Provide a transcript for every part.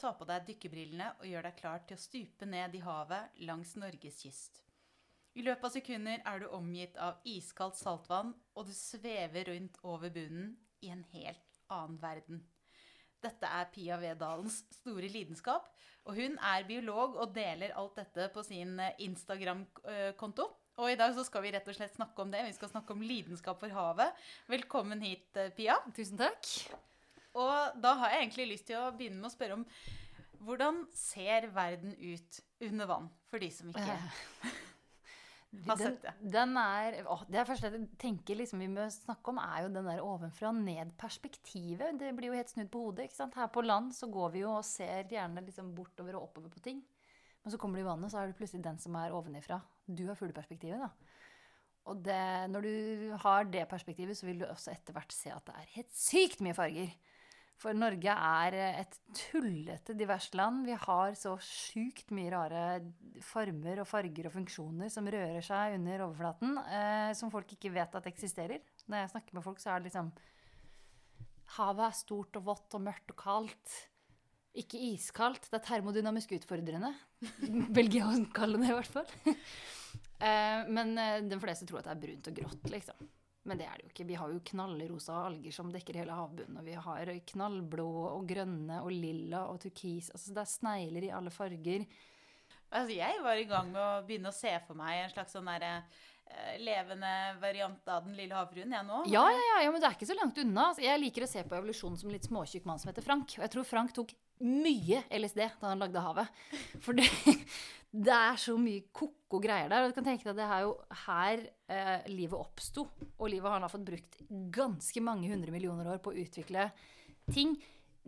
ta på deg dykkerbrillene og gjør deg klar til å stupe ned i havet langs Norges kyst. I løpet av sekunder er du omgitt av iskaldt saltvann, og du svever rundt over bunnen i en helt annen verden. Dette er Pia Vedalens store lidenskap, og hun er biolog og deler alt dette på sin eh, Instagram-konto. Og i dag så skal vi rett og slett snakke om det. Vi skal snakke om lidenskap for havet. Velkommen hit, eh, Pia. Tusen takk. Og da har jeg egentlig lyst til å begynne med å spørre om hvordan ser verden ut under vann, for de som ikke har sett det? den er, å, det er første jeg tenker liksom vi må snakke om, er jo den der ovenfra og ned-perspektivet. Det blir jo helt snudd på hodet. ikke sant? Her på land så går vi jo og ser gjerne liksom bortover og oppover på ting. Men så kommer du i vannet, så er det plutselig den som er ovenifra. Du har fugleperspektivet, da. Og det, når du har det perspektivet, så vil du også etter hvert se at det er helt sykt mye farger. For Norge er et tullete diverst land. Vi har så sjukt mye rare former og farger og funksjoner som rører seg under overflaten, eh, som folk ikke vet at eksisterer. Når jeg snakker med folk, så er det liksom Havet er stort og vått og mørkt og kaldt. Ikke iskaldt. Det er termodynamisk utfordrende. Velger kaller det, i hvert fall. Eh, men eh, de fleste tror at det er brunt og grått, liksom. Men det er det jo ikke. Vi har jo knallrosa alger som dekker hele havbunnen. Og vi har knallblå og grønne og lilla og turkis. Altså det er snegler i alle farger. Altså, jeg var i gang med å begynne å se for meg en slags sånn derre eh, levende variant av Den lille havfruen, jeg nå. Ja, ja, ja, ja, men det er ikke så langt unna. Altså, Jeg liker å se på evolusjonen som en litt småtjukk mann som heter Frank. Og jeg tror Frank tok mye LSD da han lagde havet. For det, det er så mye ko-ko greier der. Og du kan tenke deg at det er jo her eh, livet oppsto. Og livet har da fått brukt ganske mange hundre millioner år på å utvikle ting.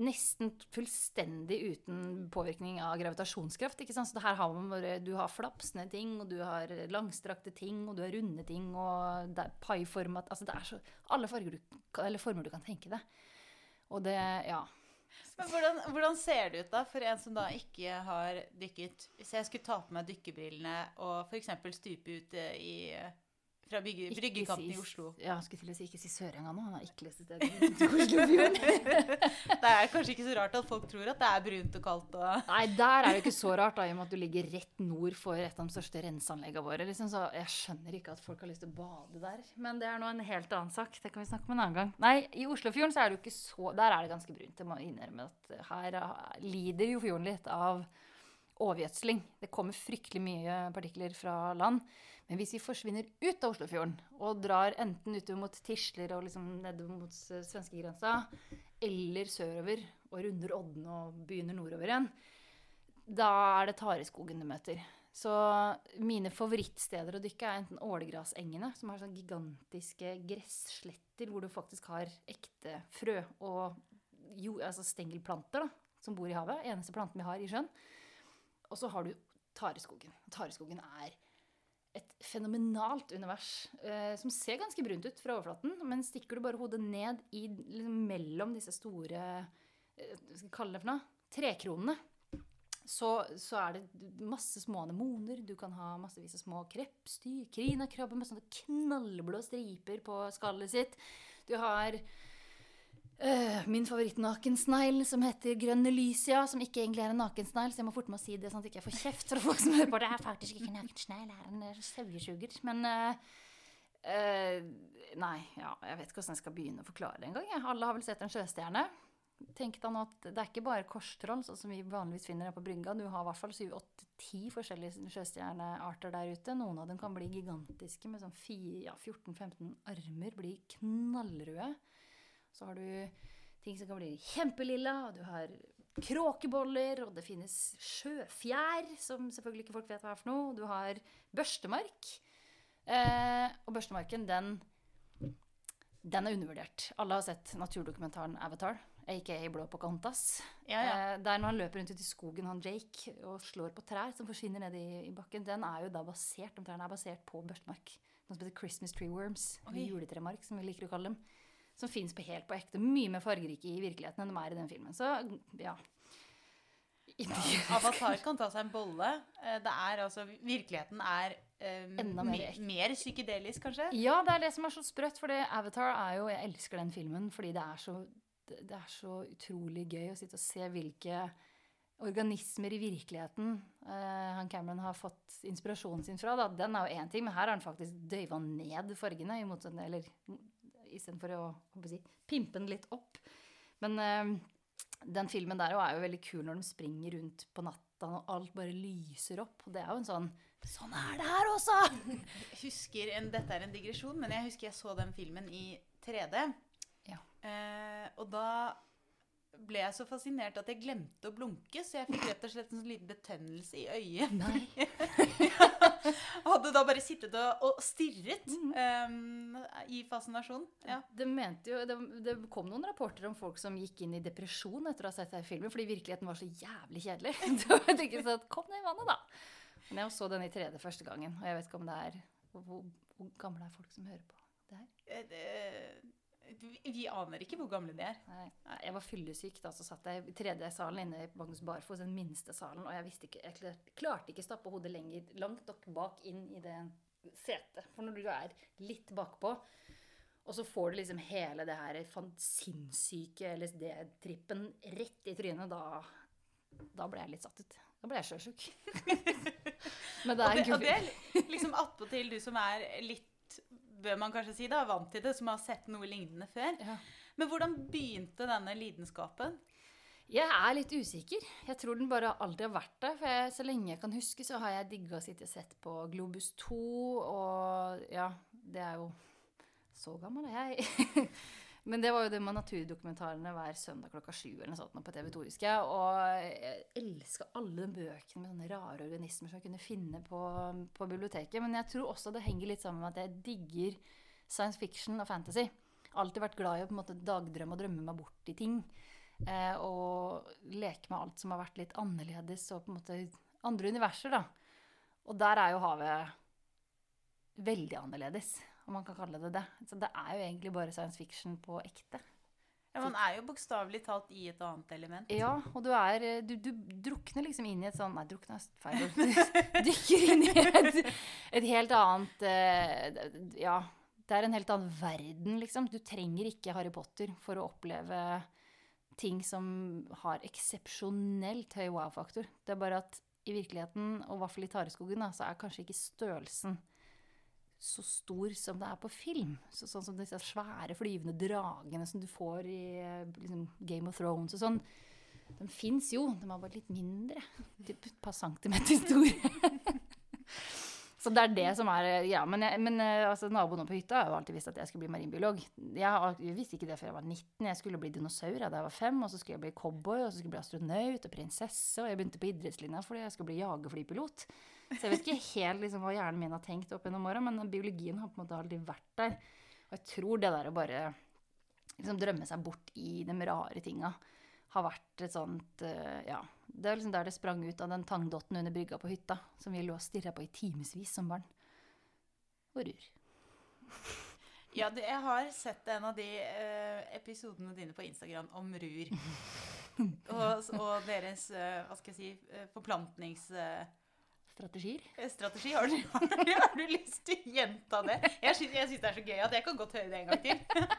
Nesten fullstendig uten påvirkning av gravitasjonskraft. ikke sant? Så her har man bare, Du har flapsende ting, og du har langstrakte ting, og du har runde ting, og det er paiformat altså Det er så Alle du, former du kan tenke deg. Og det Ja. Men hvordan, hvordan ser det ut da for en som da ikke har dykket? Hvis jeg skulle ta på meg dykkerbrillene og f.eks. stupe ut eh, i, fra bygge, bryggekanten si- i Oslo. Ja, skulle til å si ikke si Sørenga nå. Han har er ekleste stedet i Oslofjorden. Det er kanskje ikke så rart at folk tror at det er brunt og kaldt og Nei, der er det ikke så rart, da, i og med at du ligger rett nord for et av de største renseanleggene våre. Liksom, så jeg skjønner ikke at folk har lyst til å bade der. Men det er nå en helt annen sak. Det kan vi snakke om en annen gang. Nei, i Oslofjorden så er det jo ikke så Der er det ganske brunt. Jeg må innrømme at her lider jo fjorden litt av overgjødsling. Det kommer fryktelig mye partikler fra land. Men hvis vi forsvinner ut av Oslofjorden og drar enten utover mot Tisler og liksom nedover mot svenskegrensa, eller sørover og runder Odden og begynner nordover igjen, da er det tareskogen du møter. Så mine favorittsteder å dykke er enten ålegrasengene, som er sånne gigantiske gressletter hvor du faktisk har ekte frø og jo, altså stengelplanter da, som bor i havet. Eneste planten vi har i sjøen. Og så har du tareskogen. Tareskogen er et fenomenalt univers eh, som ser ganske brunt ut fra overflaten, men stikker du bare hodet ned i, liksom, mellom disse store eh, skal kalle det for noe? Trekronene, så, så er det masse små anemoner. Du kan ha massevis av små krepsdyr, krinakrabber med sånne knallblå striper på skallet sitt. Du har øh, min favorittnakensnegl som heter grønn elysia, som ikke egentlig er en nakensnegl, så jeg må forte meg å si det sånn at jeg ikke får kjeft fra folk som hører på. Det er faktisk ikke en nakensnegl, det er en eh, sauesuger. Men uh, Nei, ja, jeg vet ikke hvordan jeg skal begynne å forklare det engang. Alle har vel sett en sjøstjerne. Tenk deg nå at det er ikke bare korstroll, sånn som vi vanligvis finner her på brygga. Du har i hvert fall 7-8-10 forskjellige sjøstjernearter der ute. Noen av dem kan bli gigantiske med sånn ja, 14-15 armer. Bli knallrøde. Så har du ting som kan bli kjempelilla, og du har kråkeboller, og det finnes sjøfjær, som selvfølgelig ikke folk vet hva er for noe. Du har børstemark. Eh, og børstemarken, den den er undervurdert. Alle har sett naturdokumentaren Avatar, aka Blå Pocahontas. Ja, ja. Eh, der når han løper rundt ute i skogen, han Jake, og slår på trær som forsvinner ned i, i bakken, den er jo da basert, de trærne er basert på børstemark. Noe som heter Christmas tree worms, eller juletremark, som vi liker å kalle dem. Som fins på helt på ekte. Mye mer fargerike i virkeligheten enn de er i den filmen. Så ja. Avatar kan ta seg en bolle. Eh, Det er altså Virkeligheten er um, Enda mer ek. mer psykedelisk, kanskje? Ja, det er det som er så sprøtt, for Avatar er jo Jeg elsker den filmen fordi det er så, det er så utrolig gøy å sitte og se hvilke organismer i virkeligheten eh, han Cameron har fått inspirasjonen sin fra, da, den er jo én ting, men her har han faktisk døyva ned fargene, i motsetning Eller istedenfor å, å si, pimpe den litt opp. Men eh, den filmen der er jo veldig kul når de springer rundt på natta og alt bare lyser opp. Og det er jo en sånn Sånn er det her også! Husker en, Dette er en digresjon, men jeg husker jeg så den filmen i 3D. Ja. Eh, og da ble jeg så fascinert at jeg glemte å blunke, så jeg fikk rett og slett en sånn liten betennelse i øyet. Nei. Hadde da bare sittet og, og stirret um, i fascinasjon. Ja. Det, mente jo, det, det kom noen rapporter om folk som gikk inn i depresjon etter å ha sett denne filmen, fordi virkeligheten var så jævlig kjedelig. Så jeg tenkte sånn, kom ned i vannet, da. Men jeg så den i 3D første gangen, og jeg vet ikke om det er Hvor, hvor, gamle er folk som hører på det her? Det det- vi, aner ikke hvor gamle de er. Nei, jeg var fyllesyk da, så satt jeg i tredje salen inne i Magnus Barfos, den minste salen, og jeg ikke, jeg klarte, ikke stappe hodet lenger, langt nok bak inn i det setet. For når du er litt bakpå, og så får du liksom hele det her sinnssyke LSD-trippen rett i trynet, da, da ble jeg litt satt ut. Da ble jeg sjøsjuk. Men det Og er det, og det er liksom attpåtil du som er litt, bør man kanskje si, da, vant til det, som har sett noe lignende før. Ja. Men hvordan begynte denne lidenskapen? Jeg er litt usikker. Jeg tror den bare aldri har vært der. For jeg, så lenge jeg kan huske, så har jeg digga å sitte og sett på Globus 2, og ja, det er jo Så gammel er jeg. Men det var jo det med naturdokumentarene hver søndag klokka sju eller noe sånt på TV 2, husker jeg. Og jeg elska alle de bøkene med sånne rare organismer som jeg kunne finne på, på biblioteket. Men jeg tror også det henger litt sammen med at jeg digger science fiction og fantasy. Alltid vært glad i å på en måte dagdrømme og drømme meg bort i ting. Eh, og leke med alt som har vært litt annerledes, og på en måte andre universer, da. Og der er jo havet veldig annerledes, om man kan kalle det det. Så det er jo egentlig bare science fiction på ekte. Ja, Man er jo bokstavelig talt i et annet element. Ja, og du er eh, Du, du drukner liksom inn i et sånn Nei, drukner er feil ord. Du dykker inn i et, et helt annet eh, Ja, det er en helt annen verden, liksom. Du trenger ikke Harry Potter for å oppleve ting som har eksepsjonelt høy wow-faktor. Det er bare at i virkeligheten, og i hvert fall i Tareskogen, så er kanskje ikke størrelsen så stor som det er på film. Så, sånn som disse svære flyvende dragene som du får i eh, liksom, Game of Thrones og sånn. De fins jo, de er bare litt mindre. Typ et par centimeter store. så det er det som er Ja, men, men eh, altså, naboen på hytta har jo alltid visst at jeg skulle bli marinbiolog. Jeg, jeg visste ikke det før jeg var 19. Jeg skulle bli dinosaur da jeg var fem, og så skulle jeg bli cowboy, og så skulle jeg bli astronaut og prinsesse, og jeg begynte på idrettslinja fordi jeg skulle bli jagerflypilot. Så jeg vet ikke helt liksom, hva hjernen min har tenkt opp gjennom åra, men biologien har på en måte aldri vært der. Og jeg tror det der å bare liksom, drømme seg bort i de rare tinga har vært et sånt eh, Ja. Det er liksom der det sprang ut av den tangdotten under brygga på hytta, som vi lå og stirra på i timevis som barn. Og rur. Ja, du, jeg har sett en av de uh, episodene dine på Instagram om rur. og, og deres, uh, hva skal jeg si, forplantnings... forplantningsstrategi. Strategier. Strategi, har, du- har du lyst til å gjenta det? Jeg syns, jeg syns det er så gøy at jeg kan godt høre det en gang til.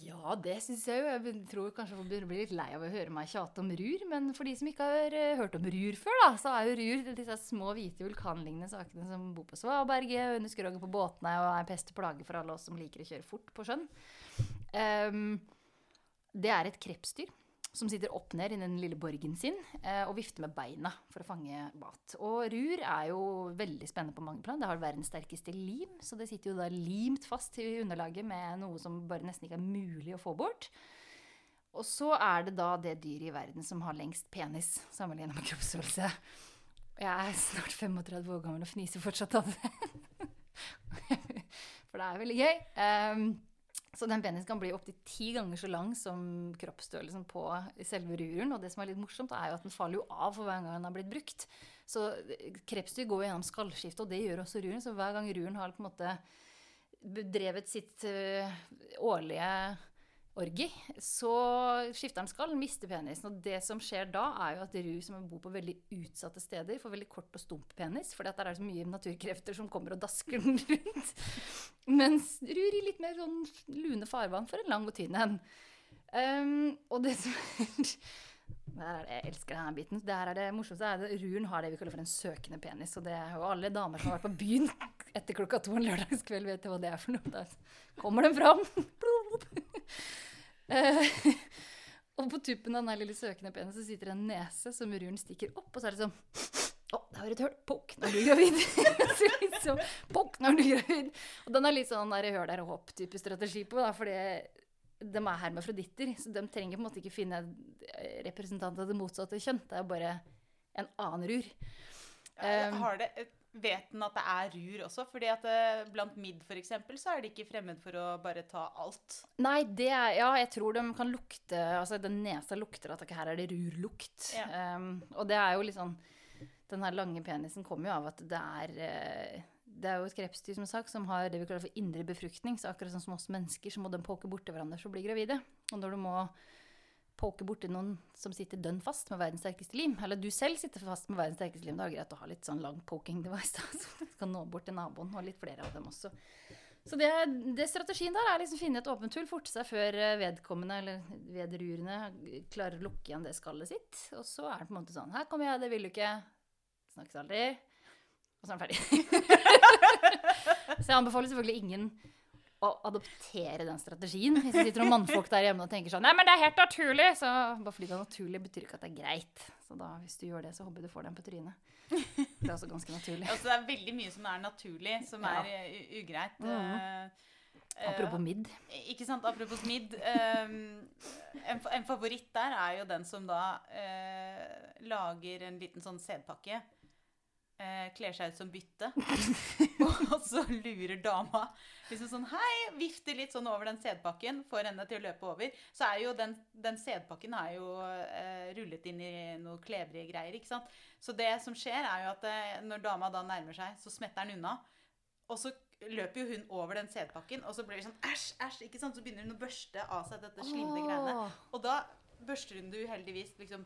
Ja, det syns jeg jo. Jeg tror kanskje folk begynner å bli litt lei av å høre meg tjate om rur. Men for de som ikke har eh, hørt om rur før, da, så er jo rur disse små, hvite vulkanlignende sakene som bor på svaberget, under skroget på båtene og er pest og plage for alle oss som liker å kjøre fort på sjøen. Um, det er et krepsdyr som sitter opp ned i den lille borgen sin eh, og vifter med beina for å fange mat. Og rur er jo veldig spennende på mange plan. Det har verdens sterkeste lim, så det sitter jo da limt fast i underlaget med noe som bare nesten ikke er mulig å få bort. Og så er det da det dyret i verden som har lengst penis sammenlignet med kroppsstørrelse. Jeg er snart 35 år gammel og fniser fortsatt av det. For det er veldig gøy. Ehm, så den penisen kan bli opptil ti ganger så lang som kroppsstørrelsen på selve ruren. Og det som er litt morsomt, er jo at den faller jo av for hver gang den har blitt brukt. Så eh, krepsdyr går gjennom skallskiftet, og det gjør også ruren. Så hver gang ruren har på en måte bedrevet sitt eh, årlige orgi, så skifter han skall, mister penisen. Og det som skjer da, er jo at ru som bor på veldig utsatte steder, får veldig kort og stump penis, for der er det så mye naturkrefter som kommer og dasker den rundt. Mens rur i litt mer sånn lune farvann for en lang og tynn en. Um, og det som Der er det, jeg elsker denne biten. Der er det morsomste er at Ruren har det vi kaller for en søkende penis. Og det er jo alle damer som har vært på byen etter klokka to en lørdagskveld, vet hva det er for noe. Da kommer den fram. Eh, og på tuppen av den lille søkende penisen sitter det en nese som Ruren stikker opp, og så er det sånn Å, der var et hull. Pukk, du er gravid. så liksom, Pukk, nå er gravid. Og den er litt sånn der hør der og hopp-type strategi på, da, fordi de er hermafroditter, så de trenger på en måte ikke finne representanter representant av det motsatte kjønn. Det er bare en annen rur. Um, Har det, vet den at det er rur også? Fordi at det, blant midd for eksempel, så er de ikke fremmed for å bare ta alt. Nei, det er Ja, jeg tror de kan lukte Altså, den nesa lukter at her er det rurlukt. Ja. Um, og det er jo litt sånn Den her lange penisen kommer jo av at det er eh, det er jo et krepsdyr som sagt, som har det vi kaller for indre befruktning. Så akkurat sånn som oss mennesker, så må de poke borti hverandre for å bli gravide. Og når du må poke borti noen som sitter dønn fast med verdens sterkeste lim, eller du selv sitter fast med verdens sterkeste lim, da er det greit å ha litt sånn lang poking device, da, så du kan nå bort til naboen, og litt flere av dem også. Så det, det strategien der er liksom finne et åpent hull, forte seg før eh, vedkommende, eller vedrurene, klarer å lukke igjen det skallet sitt. Og så er det på en måte sånn Her kommer jeg, det vil du ikke. Snakkes aldri. Og så er den ferdig. så jeg anbefaler selvfølgelig ingen å adoptere den strategien. Hvis det sitter noen mannfolk der hjemme og tenker sånn Nei, men det er helt naturlig! Så bare fordi det er naturlig, betyr ikke at det er greit. Så da, hvis du gjør det, så håper jeg du får den på trynet. Det er også ganske naturlig. Altså, det er veldig mye som er naturlig, som er ja. ugreit. Mm Eh, eh, Apropos midd. Ikke sant, apropos midd. Um, en, en favoritt der er jo den som da uh, lager en liten sånn sædpakke. Eh, kler seg ut som bytte. og så lurer dama liksom sånn Hei! Vifter litt sånn over den sædpakken, får henne til å løpe over. Så er jo den, den sædpakken er jo eh, rullet inn i noe klebrige greier, ikke sant. Så det som skjer, er jo at eh, når dama da nærmer seg, så smetter den unna. Og så løper jo hun over den sædpakken, og så blir det sånn æsj, æsj. ikke sant? Så begynner hun å børste av seg dette slimne greiene. Og da børster hun det uheldigvis liksom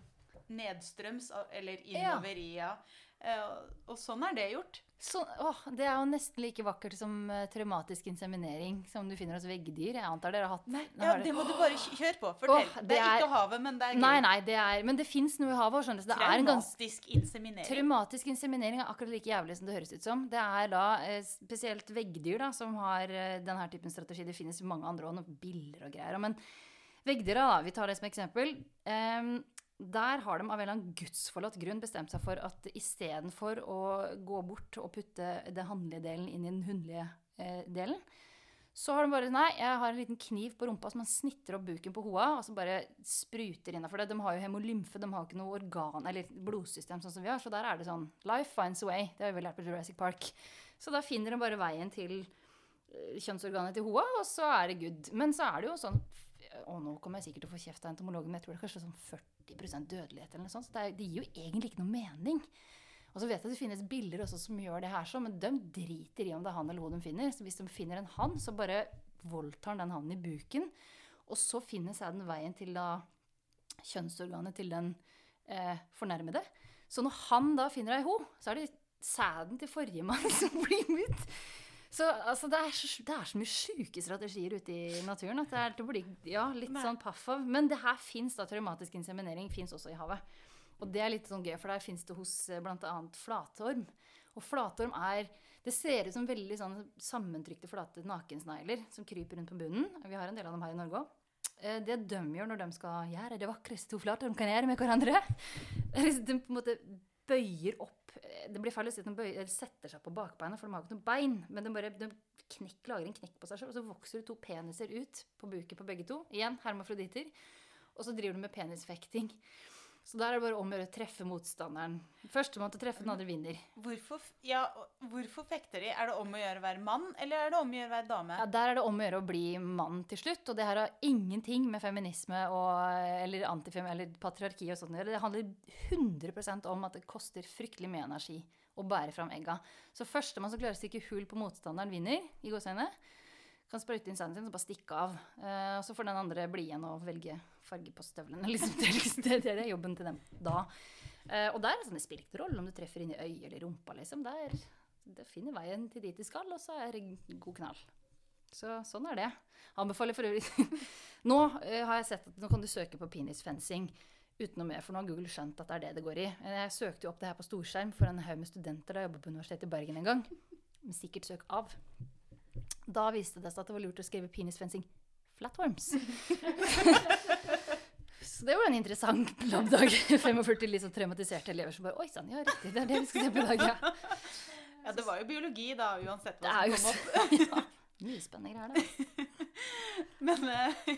nedstrøms, eller innover i ja. Eh, og- sånn er det gjort. Så, åh, det er jo nesten like vakkert som eh, traumatisk inseminering som du finner hos veggdyr. Jeg antar dere har hatt Ja, det må du bare kjøre på. Fortell. Åh, det, det er ikke havet, men det er gøy. Nei, nei, det er Men det fins noe i havet. skjønner du, så en ganske Traumatisk inseminering. Traumatisk inseminering er akkurat like jævlig som det høres ut som. Det er da eh, spesielt veggdyr da, som har denne typen strategi. Det finnes mange andre òg, noen biller og greier. Men veggdyra, da, vi tar det som eksempel. Ehm, der har de av en eller annen gudsforlatt grunn bestemt seg for at istedenfor å gå bort og putte den hannlige delen inn i den hundlige eh, delen, så har de bare Nei, jeg har en liten kniv på rumpa som man snitter opp buken på hoa, og så bare spruter innafor det. De har jo hemolymfe, de har ikke noe organ eller blodsystem sånn som vi har, så der er det sånn Life finds a way. Det har vi lært på Jurassic Park. Så da finner de bare veien til eh, kjønnsorganet til hoa, og så er det good. Men så er det jo sånn Og nå kommer jeg sikkert til å få kjeft av entomologen, men jeg tror det er kanskje sånn 40 dødelighet eller noe sånt. Så det, er, det gir jo egentlig ikke noe mening. Og så vet jeg at det finnes bilder også som gjør det her sånn, men de driter i om det er han eller hun de finner. Så hvis de finner en hann, så bare voldtar han den hannen i buken. Og så finner sæden veien til da kjønnsorganet til den eh, fornærmede. Så når han da finner ei ho, så er det sæden til forrige mann som blir ut. Så altså, det, er så, det er så mye sjuke strategier ute i naturen at det er til å bli ja, litt Nei. sånn paff av. Men det her fins da traumatisk inseminering fins også i havet. Og det er litt sånn gøy, for der fins det hos bl.a. blant annet flatorm. Og flatorm er Det ser ut som veldig sånn sammentrykte, flate nakensnegler som kryper rundt på bunnen. Vi har en del av dem her i Norge òg. Det de gjør når de skal gjøre det vakreste to flatorm kan gjøre med hverandre, er de på en måte bøyer opp eh, Det blir feil å si at de bøyer, setter seg på bakbeina, for de har ikke noe bein. Men de bare de knekk, lager en knekk på seg selv, og så vokser det to peniser ut på buken på begge to. Igjen hermafroditter. Og så driver de med penisfekting. Så der er det bare om å gjøre å treffe motstanderen. Førstemann til å treffe den andre vinner. Hvorfor, ja, hvorfor fekter de? Er det om å gjøre å være mann, eller er det om å gjøre å være dame? Ja, der er det om å gjøre å bli mann til slutt. Og det her har ingenting med feminisme og, eller antifem eller patriarki og sånt å gjøre. Det handler 100% om at det koster fryktelig mye energi å bære fram egga. Så førstemann som klarer å stikke hull på motstanderen, vinner. i gåseøynene. Kan sprøyte inn sæden sin og bare stikke av. Og så får den andre bli igjen og velge farge på støvlene. Liksom. Liksom- det, det er jobben til dem da. Uh, og der er det spiller ikke rolle om du treffer inn i øyet eller rumpa. Liksom. Der, det finner veien til dit de skal, og så er det god knall. Så sånn er det. Anbefaler for øvrig Nå uh, har jeg sett at nå kan du søke på penisfencing uten noe mer, for nå har Google skjønt at det er det det går i. Jeg søkte jo opp det her på storskjerm for en haug med studenter da jeg jobbet på Universitetet i Bergen en gang. Med sikkert søk av. Da viste det seg at det var lurt å skrive penisfencing flatworms. Så det var en interessant labdag. 45 litt så traumatiserte elever som bare Oi sann, ja, riktig, det er det vi skal se på i dag, ja. Ja, det var jo biologi, da, uansett hva som kom opp. ja, mye spennende greier, da. Men eh,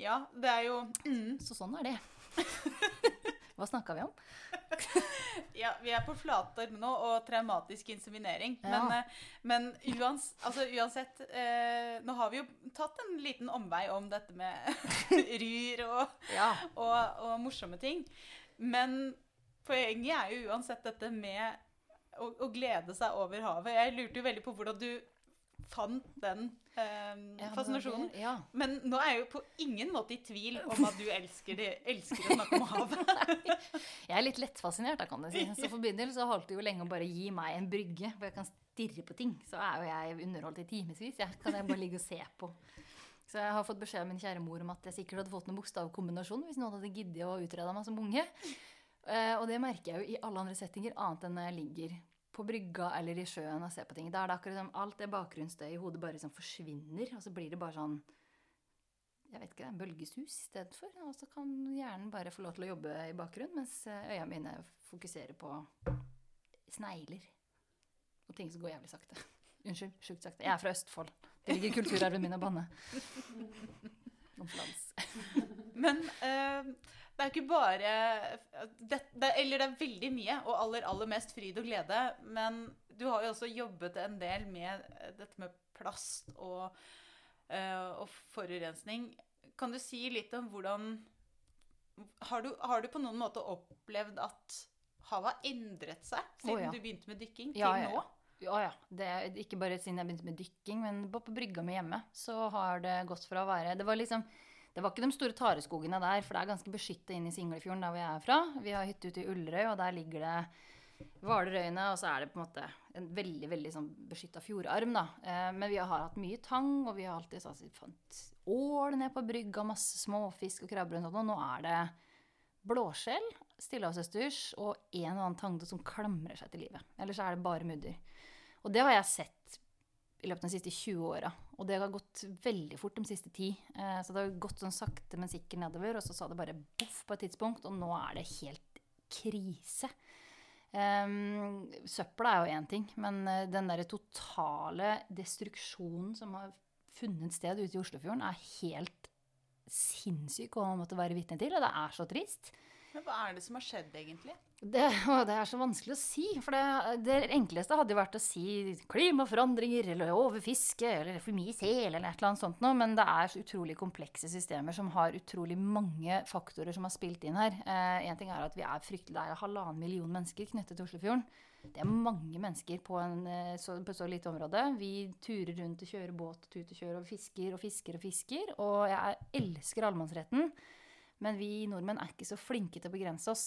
ja, det er jo mm, Så sånn er det. Hva snakka vi om? Ja, vi er på flatorm nå, og traumatisk inseminering. Ja. Men, eh, men uans, altså, uansett eh, Nå har vi jo tatt en liten omvei om dette med ryr og, Ja. og, og morsomme ting. Men poenget er jo uansett dette med å, å glede seg over havet. Jeg lurte jo veldig på hvordan du fant den eh, fascinasjonen. Ja. Men nå er jeg jo på ingen måte i tvil om at du elsker, det, elsker å snakke om havet. Jeg er litt lettfascinert, da, kan du si. Så for min del så holdt det jo lenge å bare gi meg en brygge hvor jeg kan stirre på ting. Så er jo jeg underholdt i timevis. Jeg kan jeg bare ligge og se på. Så jeg har fått beskjed av min kjære mor om at jeg sikkert hadde fått noen bokstavkombinasjon hvis noen hadde giddet å utrede meg som unge. Eh, og det merker jeg jo i alle andre settinger, annet enn når jeg ligger på brygga eller i sjøen og ser på ting. Da er det akkurat som alt det bakgrunnsstøyet i hodet bare liksom forsvinner, og så blir det bare sånn jeg vet ikke, en bølgesus i stedet for. Og så kan hjernen bare få lov til å jobbe i bakgrunnen, mens eh, øya mine fokuserer på snegler. Og ting som går jævlig sakte. Unnskyld, sjukt sakte. Jeg er fra Østfold. Det ligger i kulturarven min å banne. Om flans. Men eh, det er ikke bare det, det, Eller det er veldig mye, og aller, aller mest fryd og glede. Men du har jo også jobbet en del med eh, dette med plast og, eh, og forurensning. Kan du si litt om hvordan har du, har du på noen måte opplevd at havet har endret seg siden oh, ja. du begynte med dykking, til Ja, ja, ja. nå? Ja, ja. Det ikke bare siden jeg begynte med dykking, men på, på brygga mi hjemme så har det gått fra å være Det var liksom det var ikke de store tareskogene der, for det er ganske beskytta inn i Singlefjorden, der jeg er fra. Vi har hytte ute i Ullerøy, og der ligger det Hvalerøyene, og så er det på en måte en veldig veldig sånn beskytta fjordarm. da. Eh, men vi har hatt mye tang, og vi har alltid sånn, fant ål ned på brygga, masse småfisk og krabber og sånt. Og nå er det blåskjell, stillehavsøsters og en og annen tangde som klamrer seg til livet. Ellers er det bare mudder. Og det har jeg sett i løpet av de siste 20 åra. Og det har gått veldig fort de siste ti. Eh, så det har gått sånn sakte, men sikkert nedover. Og så sa det bare boff på et tidspunkt, og nå er det helt krise. Um, søpla er jo én ting, men eh, den derre totale destruksjonen som har funnet sted ute i Oslofjorden, er helt sinnssyk å måtte være vitne til. Og det er så trist. Men hva er det som har skjedd, egentlig? Det, det er så vanskelig å si. For det, det enkleste hadde jo vært å si klimaforandringer eller overfiske eller for mye sel eller et eller annet sånt noe. Men det er så utrolig komplekse systemer som har utrolig mange faktorer som har spilt inn her. Eh, en ting er at vi er fryktelig, Det er halvannen million mennesker knyttet til Oslofjorden. Det er mange mennesker på, en, eh, så, på så lite område. Vi turer rundt og kjører båt tuter kjører og fisker og fisker og fisker. Og jeg elsker allemannsretten. Men vi nordmenn er ikke så flinke til å begrense oss.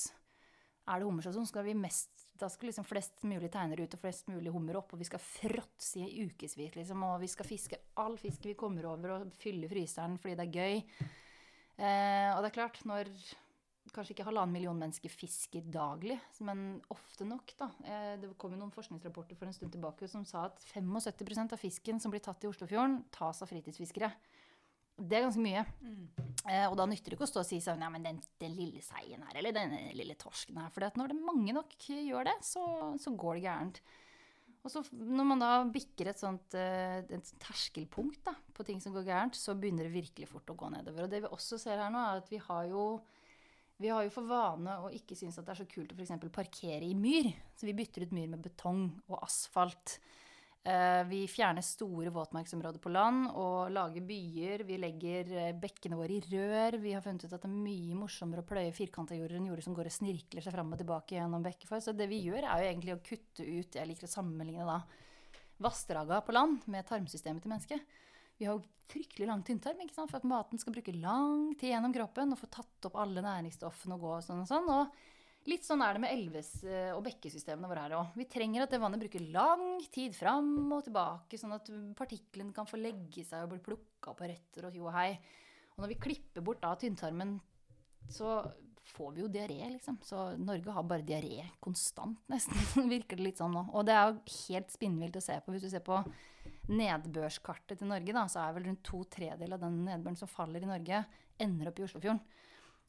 Er det hummersesong, skal vi mest, da skal liksom flest mulig tegnere ut og flest mulig hummer opp. Og vi skal fråtse i ukevis, liksom. Og vi skal fiske all fisk vi kommer over, og fylle fryseren fordi det er gøy. Eh, og det er klart, når kanskje ikke halvannen million mennesker fisker daglig, men ofte nok, da. Eh, det kom jo noen forskningsrapporter for en stund tilbake som sa at 75% av fisken som blir tatt i Oslofjorden, tas av fritidsfiskere. Det er ganske mye. Eh, og da nytter det ikke å stå og si sånn Ja, men den, den lille seien her, eller den lille torsken her. For når det mange nok gjør det, så, så går det gærent. Og så når man da bikker et sånt eh, et terskelpunkt da, på ting som går gærent, så begynner det virkelig fort å gå nedover. Og det vi også ser her nå, er at vi har jo vi har jo for vane å ikke synes at det er så kult å for eksempel parkere i myr. Så vi bytter ut myr med betong og asfalt. Eh, Vi fjerner store våtmarksområder på land og lager byer. Vi legger eh, bekkene våre i rør. Vi har funnet ut at det er mye morsommere å pløye firkanta jorder enn jorder som går og snirkler seg fram og tilbake gjennom bekkefar. Så det vi gjør, er jo egentlig å kutte ut Jeg liker å sammenligne da vassdraga på land med tarmsystemet til mennesket. Vi har jo fryktelig lang tynntarm for at maten skal bruke lang tid gjennom kroppen og få tatt opp alle næringsstoffene og gå og sånn og sånn. Og litt sånn er det med elves- eh, og bekkesystemene våre her òg. Vi trenger at det vannet bruker lang tid fram og tilbake, sånn at partiklene kan få legge seg og bli plukka på røtter og tjo og hei. Og når vi klipper bort da tynntarmen, så får vi jo diaré, liksom. Så Norge har bare diaré konstant, nesten. Virker det litt sånn nå. Og det er jo helt spinnvilt å se på. Hvis du ser på nedbørskartet til Norge, da, så er vel rundt to tredjedeler av den nedbøren som faller i Norge, ender opp i Oslofjorden.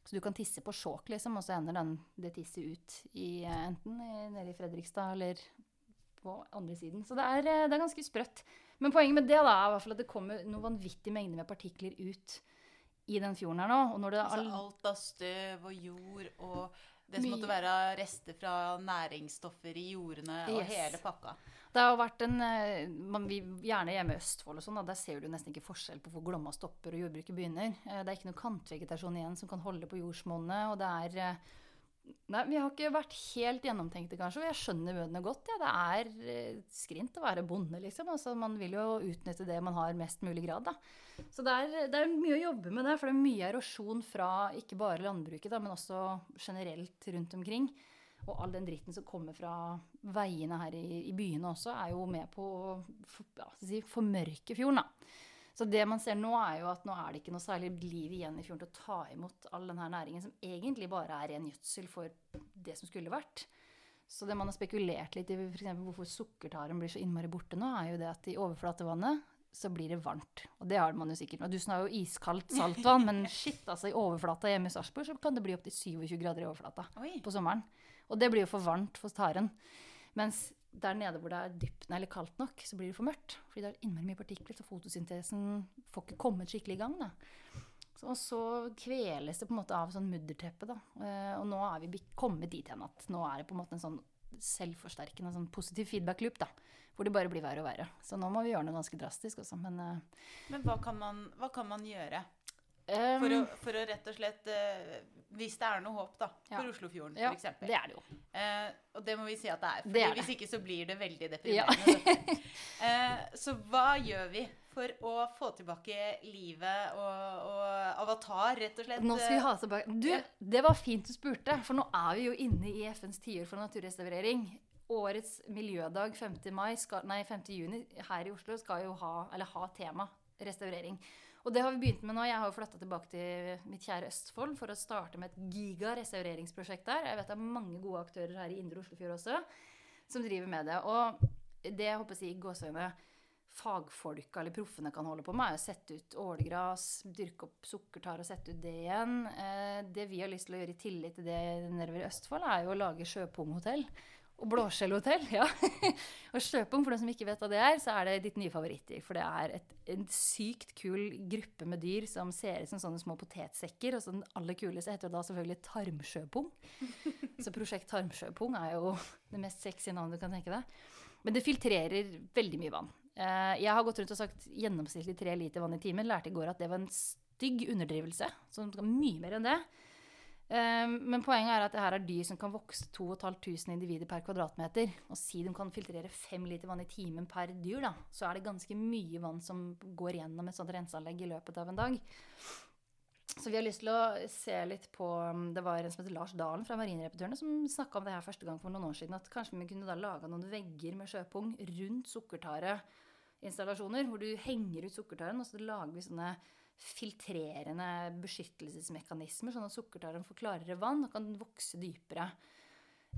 Så du kan tisse på Skjåk, liksom, og så ender den, det tisset ut i, eh, enten i, nede i Fredrikstad eller på andre siden. Så det er, eh, det er ganske sprøtt. Men poenget med det da, er i hvert fall at det kommer noen vanvittige mengder med partikler ut i den fjorden her nå. Og når det er all, alt av støv og jord og det som måtte være rester fra næringsstoffer i jordene og Yes. hele pakka. Det har vært en eh, man, vi, Gjerne hjemme i Østfold og sånn, der ser du nesten ikke forskjell på hvor Glomma stopper og jordbruket begynner. Eh, Det er ikke noe kantvegetasjon igjen som kan holde på jordsmonnet. Og det er eh, Nei, vi har ikke vært helt gjennomtenkte, kanskje. Og jeg skjønner bøndene godt. Ja. Det er skrint å være bonde, liksom. Altså, man vil jo utnytte det man har mest mulig grad, da. Så det er, det er mye å jobbe med der, for det er mye erosjon fra ikke bare landbruket, da, men også generelt rundt omkring. Og all den dritten som kommer fra veiene her i, i byene også, er jo med på å for, ja, si, formørke fjorden. da. Så det man ser nå, er jo at nå er det ikke noe særlig liv igjen i fjorden til å ta imot all denne næringen, som egentlig bare er ren gjødsel for det som skulle vært. Så det man har spekulert litt i, f.eks. hvorfor sukkertaren blir så innmari borte nå, er jo det at i overflatevannet så blir det varmt. Og det har man jo sikkert. nå. du har jo iskaldt saltvann, men shit, altså i overflata hjemme i Sarpsborg så kan det bli opptil 27 grader i overflata Oi. på sommeren. Og det blir jo for varmt for taren. Mens der nede hvor det er dypt eller kaldt nok, så blir det for mørkt. Fordi det er innmari mye partikler, så fotosyntesen får ikke kommet skikkelig i gang. Da. Så, og så kveles det på en måte av sånn mudderteppe. Da. Eh, og nå er vi kommet dit hen at nå er det på en måte en sånn selvforsterkende sånn positiv feedback-loop. da, Hvor det bare blir verre og verre. Så nå må vi gjøre noe ganske drastisk også. Men eh, Men hva kan man, hva kan man gjøre for å, for å rett og slett uh, Hvis det er noe håp, da, Ja. for Oslofjorden ja, f.eks. det er det jo. Uh, og det må vi si at det er. Det. Hvis ikke så blir det veldig deprimerende. Ja. uh, så hva gjør vi for å få tilbake livet og, og Avatar, rett og slett? Nå skal vi ha tilbake Du, det var fint du spurte, for nå er vi jo inne i FNs tiår for naturrestaurering. Årets miljødag 5. Mai, skal, nei, 5. juni her i Oslo skal jo ha, eller ha tema restaurering. Og det har vi begynt med nå. Jeg har jo flytta tilbake til mitt kjære Østfold for å starte med et giga-restaureringsprosjekt der. Jeg vet det er mange gode aktører her i Indre Oslofjord også som driver med det. Og det jeg håper å si gåseøyne fagfolka eller proffene kan holde på med, er å sette ut ålegras, dyrke opp sukkertar og sette ut det igjen. Eh, det vi har lyst til å gjøre i tillegg til det nedover i Østfold, er jo å lage sjøpunghotell. Og blåskjellhotell, ja. og sjøpung, for de som ikke vet hva det er, så er det ditt nye favorittdyr. For det er et, en sykt kul gruppe med dyr som ser ut som sånne små potetsekker. Og så den aller kuleste heter da selvfølgelig tarmsjøpung. Så prosjekt tarmsjøpung er jo det mest sexy navnet du kan tenke deg. Men det filtrerer veldig mye vann. Eh, Jeg har gått rundt og sagt gjennomsnittlig tre liter vann i timen. Lærte i går at det var en stygg underdrivelse. Så mye mer enn det. Eh, Men poenget er at det her er dyr som kan vokse 2500 individer per kvadratmeter. Og si de kan filtrere fem liter vann i timen per dyr, da, så er det ganske mye vann som går gjennom et sånt renseanlegg i løpet av en dag. Så vi har lyst til å se litt på um, Det var en som heter Lars Dalen fra Marinrepetørene som snakka om det her første gang for noen år siden. At kanskje vi kunne da laga noen vegger med sjøpung rundt sukkertareinstallasjoner. Hvor du henger ut sukkertaren, og så lager vi sånne filtrerende beskyttelsesmekanismer, sånn at sukkertaren får klarere vann og kan vokse dypere.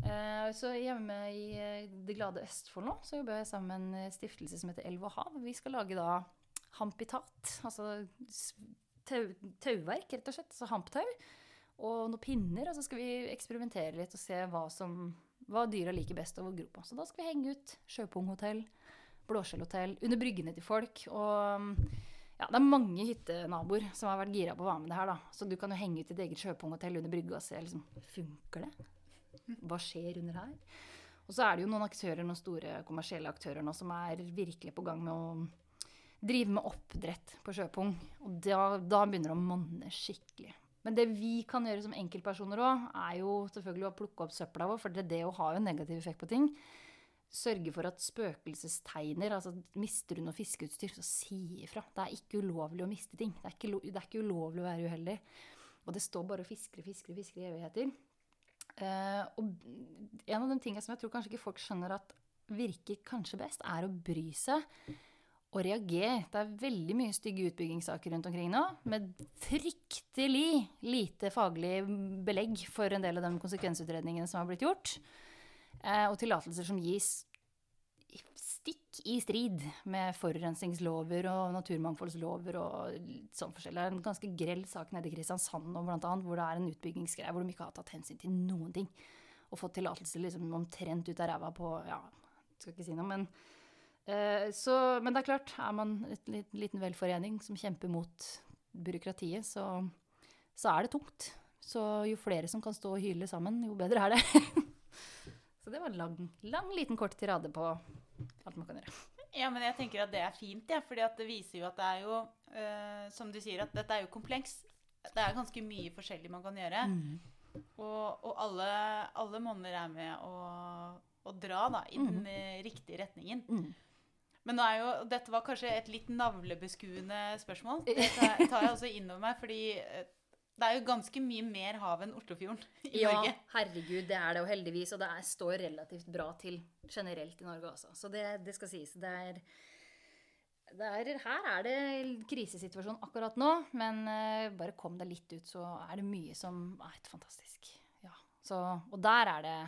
Eh, Så hjemme i eh, det glade Østfold nå, så jobber jeg sammen med en stiftelse som heter Elv og hav. Vi skal lage da hampitat, altså tau, tauverk, rett og slett. Altså hamptau. Og noen pinner, og så skal vi eksperimentere litt og se hva, som, hva dyra liker best å gro på. Så da skal vi henge ut sjøpunghotell, blåskjellhotell, under bryggene til folk. Og ja, det er mange hyttenaboer som har vært gira på å være med det her, da. Så du kan jo henge ut ditt eget sjøpunghotell under brygga og se liksom, funker det? Hva skjer under her? Og så er det jo noen aktører, noen store kommersielle aktører nå som er virkelig på gang med å drive med oppdrett på sjøpung. Og da, da begynner det å monne skikkelig. Men det vi kan gjøre som enkeltpersoner òg, er jo selvfølgelig å plukke opp søpla vår, for det, det å ha en negativ effekt på ting. Sørge for at spøkelsestegner, altså mister du noe fiskeutstyr, så si ifra. Det er ikke ulovlig å miste ting. Det er ikke, det er ikke ulovlig å være uheldig. Og det står bare og fisker og fisker fisker i evigheter. Uh, og en av de tingene som jeg tror kanskje ikke folk skjønner at virker kanskje best, er å bry seg og reagere. Det er veldig mye stygge utbyggingssaker rundt omkring nå, med fryktelig lite faglig belegg for en del av de konsekvensutredningene som har blitt gjort. Eh, og tillatelser som gis stikk i strid med forurensningslover og naturmangfoldslover og sånn forskjellig. Det er en ganske grell sak nede i Kristiansand nå, blant annet, hvor det er en utbyggingsgreie hvor de ikke har tatt hensyn til noen ting. Og fått tillatelse liksom omtrent ut av ræva på Ja, skal ikke si noe, men eh, så, Men det er klart, er man en liten velforening som kjemper mot byråkratiet, så, så er det tungt. Så jo flere som kan stå og hyle sammen, jo bedre er det. så det var en lang, lang liten kort tirade på alt man kan gjøre. Ja, men jeg tenker at det er fint, ja, fordi det viser jo at det er jo, uh, som du sier, at dette er jo kompleks. Det er ganske mye forskjellig man kan gjøre. Mm. Og, og, alle, alle monner er med å, å dra da, i den mm. riktige retningen. Mm. Men nå er jo, dette var kanskje et litt navlebeskuende spørsmål. Det tar, tar jeg også inn over meg, fordi eh, det er jo ganske mye mer hav enn Oslofjorden i ja, Norge. Ja, herregud, det er det jo heldigvis. Og det er, står relativt bra til generelt i Norge også. Så det, det skal sies. Det er, det er, her er det krisesituasjon akkurat nå, men uh, bare kom deg litt ut, så er det mye som er fantastisk. Ja. Så, og der er det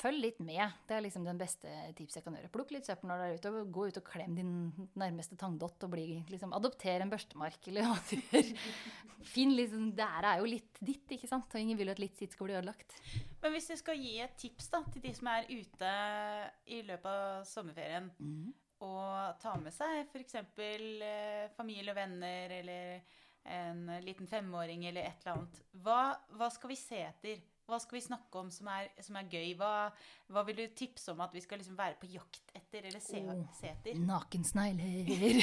følg litt med. Det er liksom den beste tipset jeg kan gjøre. Plukk litt søppel når du er ute, og gå ut og klem din nærmeste tangdott og bli, liksom, adopter en børstemark, eller hva du gjør. Finn liksom, Det er jo litt ditt, ikke sant? Og ingen vil jo at litt sitt skal bli ødelagt. Men hvis du skal gi et tips da, til de som er ute i løpet av sommerferien, mm. og ta med seg f.eks. Eh, familie og venner, eller en liten femåring, eller et eller annet, hva, hva skal vi se etter? Hva skal vi snakke om som er, som er gøy? Hva, hva, vil du tipse om at vi skal liksom være på jakt etter eller se, oh, se etter? Nakensnegler.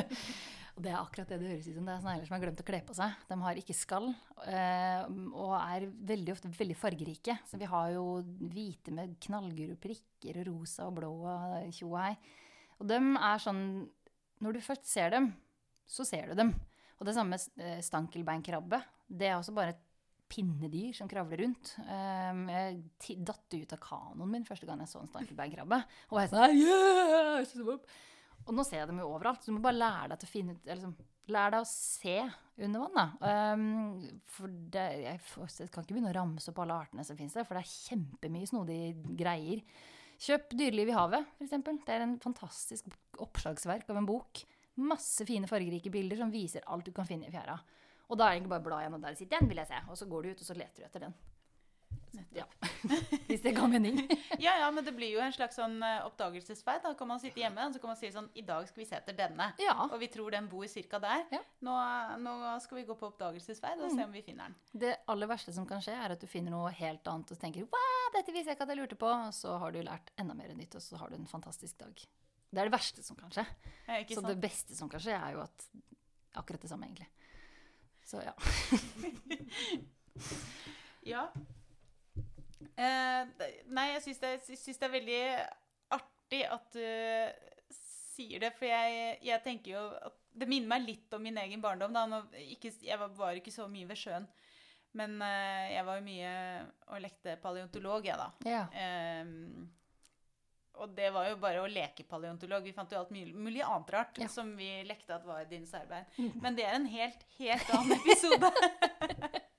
og det er akkurat det det høres ut som. Det er snegler som har glemt å kle på seg. De har ikke skall eh, og er veldig ofte veldig fargerike. Så vi har jo hvite med knallgule prikker og rosa og blå og tjo og hei. Og dem er sånn Når du først ser dem, så ser du dem. Og det samme med eh, stankelbeinkrabbe. Det er også bare et pinnedyr som kravler rundt. Um, jeg datt ut av kanoen min første gang jeg så en stankelbeinkrabbe. Og var sånn yeah! Og nå ser jeg dem jo overalt, så du må bare lære deg ut liksom, lære deg å se under vann, da. Um, for det, jeg, jeg, kan ikke begynne å ramse opp alle artene som finnes der, for det er kjempemye snodige greier. Kjøp 'Dyreliv i havet', f.eks. Det er en fantastisk oppslagsverk av en bok. Masse fine fargerike bilder som viser alt du kan finne i fjæra. Og da er det egentlig bare å bla og der sitter si 'den vil jeg se', og så går du ut og så leter du etter den. Ja. Hvis det ga mening. ja, ja, men det blir jo en slags sånn uh, oppdagelsesferd. Da kan man sitte hjemme og så kan man si sånn I dag skal vi se etter denne. Ja. Og vi tror den bor ca. der. Ja. Nå, nå, skal vi gå på oppdagelsesferd og mm. se om vi finner den. Det aller verste som kan skje, er at du finner noe helt annet og tenker Wow, dette visste jeg ikke at jeg lurte på. Og så har du lært enda mer nytt, og så har du en fantastisk dag. Det er det verste som kan skje. så sant? det beste som kan skje, er jo at akkurat det samme, egentlig. Så ja. ja. Eh, nei, jeg syns det, det, er veldig artig at du sier det, for jeg, jeg, tenker jo at Det minner meg litt om min egen barndom. Da. Ikke, jeg var, var, ikke så mye ved sjøen. Men eh, jeg var jo mye og lekte paleontolog, jeg, da. Ja. Eh, og det var jo bare å leke paleontolog. Vi fant jo alt mulig, mulig annet rart ja. som vi lekte at var dinosaurbein. Men det er en helt, helt annen episode.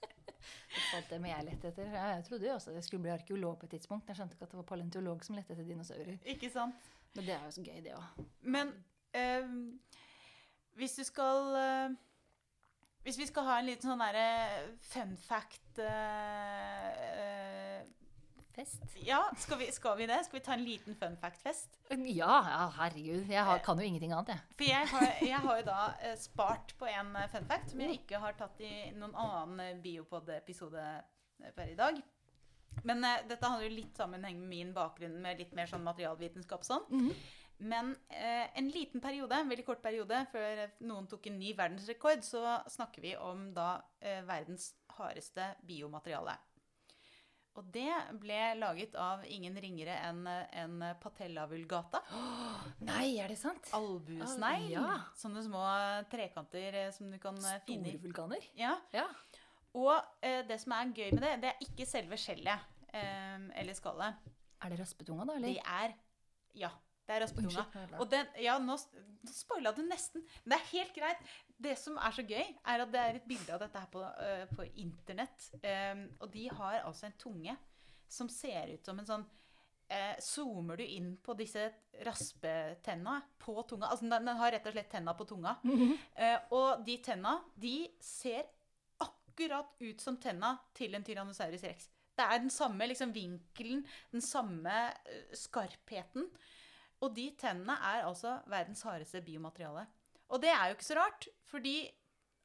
det må jeg lette etter. Jeg trodde jo også at jeg skulle bli arkeolog på et tidspunkt. Jeg skjønte ikke at det var paleontolog som lette etter dinosaurer. Ikke sant? Men det er jo så gøy, det òg. Men øh, hvis du skal øh, Hvis vi skal ha en liten sånn derre fun fact øh, Fest? Ja, skal vi, skal vi, det? Skal vi ta en liten fun fact-fest? Ja, ja, herregud. Jeg har, kan jo ingenting annet, jeg. For jeg har, jeg har jo da eh, spart på en eh, fun fact som jeg ikke har tatt i noen annen eh, Biopod-episode per i dag. Men uh, dette handler jo litt sammenheng med min bakgrunn med litt mer sånn materialvitenskap sånn. Mm -hmm. Men uh, en liten periode, en veldig kort periode, før noen tok en ny verdensrekord, så snakker vi om da uh, verdens hardeste biomateriale. Og det ble laget av ingen ringere enn en patella vulgata. Oh, nei, er det sant? Albuesnegl. Ja. Sånne små trekanter eh, som du kan Store eh, finne Store vulkaner? Ja. ja. Og eh, det som er gøy med det, det er ikke selve skjellet eh, eller skallet. Er det raspetunga, da? eller? Det er Ja. Det er raspetunga. Og den, ja, nå, nå spoila du nesten. Men det er helt greit. Det som er så gøy, er at det er et bilde av dette her på, uh, på internett. Um, og de har altså en tunge som ser ut som en sånn uh, Zoomer du inn på disse raspetenna på tunga Altså den, den har rett og slett tenna på tunga. Eh, og de tenna, de ser akkurat ut som tenna til en Tyrannosaurus rex. Det er den samme liksom, vinkelen, den samme skarpheten. Og de tennene er altså verdens hardeste biomateriale. Og det er jo ikke så rart, fordi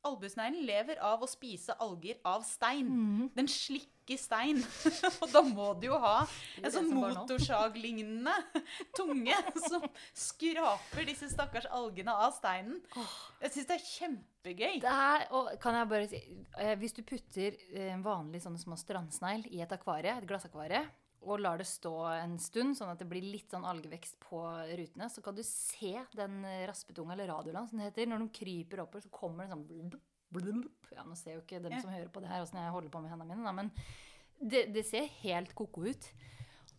albuesneglen lever av å spise alger av stein. Mm. Den slikker stein. og da må du jo ha en sånn motorsaglignende motorsag-lignende tunge som skraper disse stakkars algene av steinen. Jeg syns det er kjempegøy. Det er, og kan jeg bare si, eh, Hvis du putter eh, en vanlig sånne små strandsnegl i et akvarie, et glassakvarie, og lar det stå en stund, sånn at det blir litt sånn algevekst på rutene, så kan du se den raspetunga, eller radioland som det heter. Når de kryper oppover, så kommer det sånn blub, blub. Ja, nå ser jo ikke dem som hører på det her åssen jeg holder på med hendene mine, da, men det, det ser helt ko-ko ut.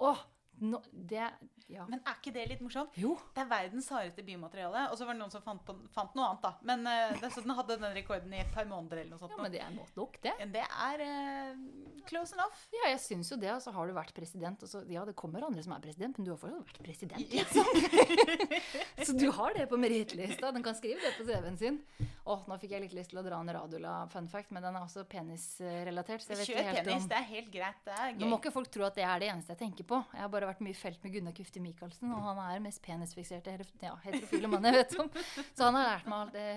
Åh, nå, det Ja. Men er ikke det litt morsomt? Jo. Det er verdens hardeste biomateriale. Og så var det noen som fant, på, fant noe annet, da. Men uh, den, så den hadde den rekorden i et par måneder eller noe sånt. Ja, men det er godt nok, det. Men det er uh, close enough. Ja, jeg syns jo det. Og så har du vært president. Og så, ja, det kommer andre som er president, men du har fortsatt vært president. Liksom. så du har det på merittlista. Den kan skrive det på CV-en sin. Åh, nå fikk jeg litt lyst til å dra en Radula fun fact, men den er også penisrelatert. Så jeg vet Kjør ikke helt tennis, om det er helt greit. Det er Nå må ikke folk tro at det er det eneste jeg tenker på. Jeg har bare vært mye felt med Gunnar Kufti Michaelsen, og han er den mest penisfikserte ja, heterofile mannen jeg vet om. Så han har lært meg alt det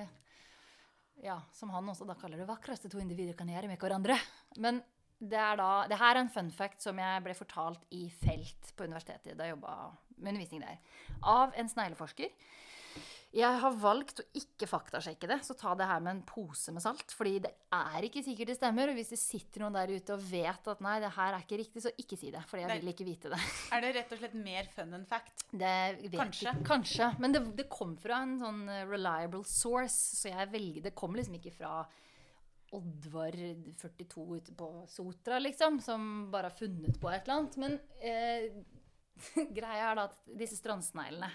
ja, som han også da kaller det vakreste to individer kan gjøre med hverandre. Men det er da, det her er en fun fact som jeg ble fortalt i felt på universitetet da jeg jobba med undervisning der. Av en snegleforsker. Jeg har valgt å ikke faktasjekke det, så ta det her med en pose med salt. Fordi det er ikke sikkert det stemmer. Og hvis det sitter noen der ute og vet at nei, det her er ikke riktig, så ikke si det. Fordi jeg vil ikke vite det. Er det rett og slett mer fun enn fact? det vet Kanskje. Ikke, kanskje. Men det, det kom fra en sånn eh, reliable source, så jeg velger Det kom liksom ikke fra Oddvar 42 ute på Sotra, liksom, som bare har funnet på et eller annet. Men eh, greia er da at disse strandsneglene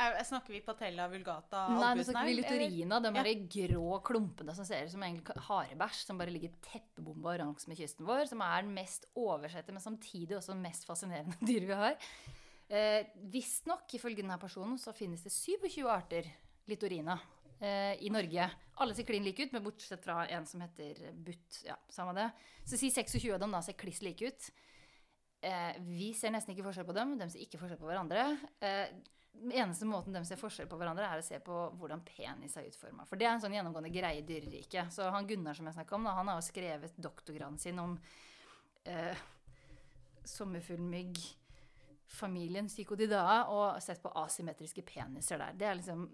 Er, snakker vi patella vulgata Nei, nå snakker vi litorina. De Ja. grå klumpene som ser ut som egentlig harebæsj, som bare ligger teppebomba langs med kysten vår. Som er den mest oversette, men samtidig også den mest fascinerende dyret vi har. Eh, Visstnok, ifølge denne personen, så finnes det 27 arter litorina eh, i Norge. Alle ser klin like ut, men bortsett fra en som heter butt. Ja, samme det. Så si 26 av dem da ser kliss like ut. Eh, vi ser nesten ikke forskjell på dem. De ser ikke forskjell på hverandre. Eh, den eneste måten de ser forskjell på hverandre, er å se på hvordan penis er utforma. For det er en sånn gjennomgående greie i dyreriket. Så han Gunnar som jeg snakka om, da, han har jo skrevet doktorgraden sin om eh, sommerfuglmygg, familien psykodidae, og sett på asymmetriske peniser der. Det er liksom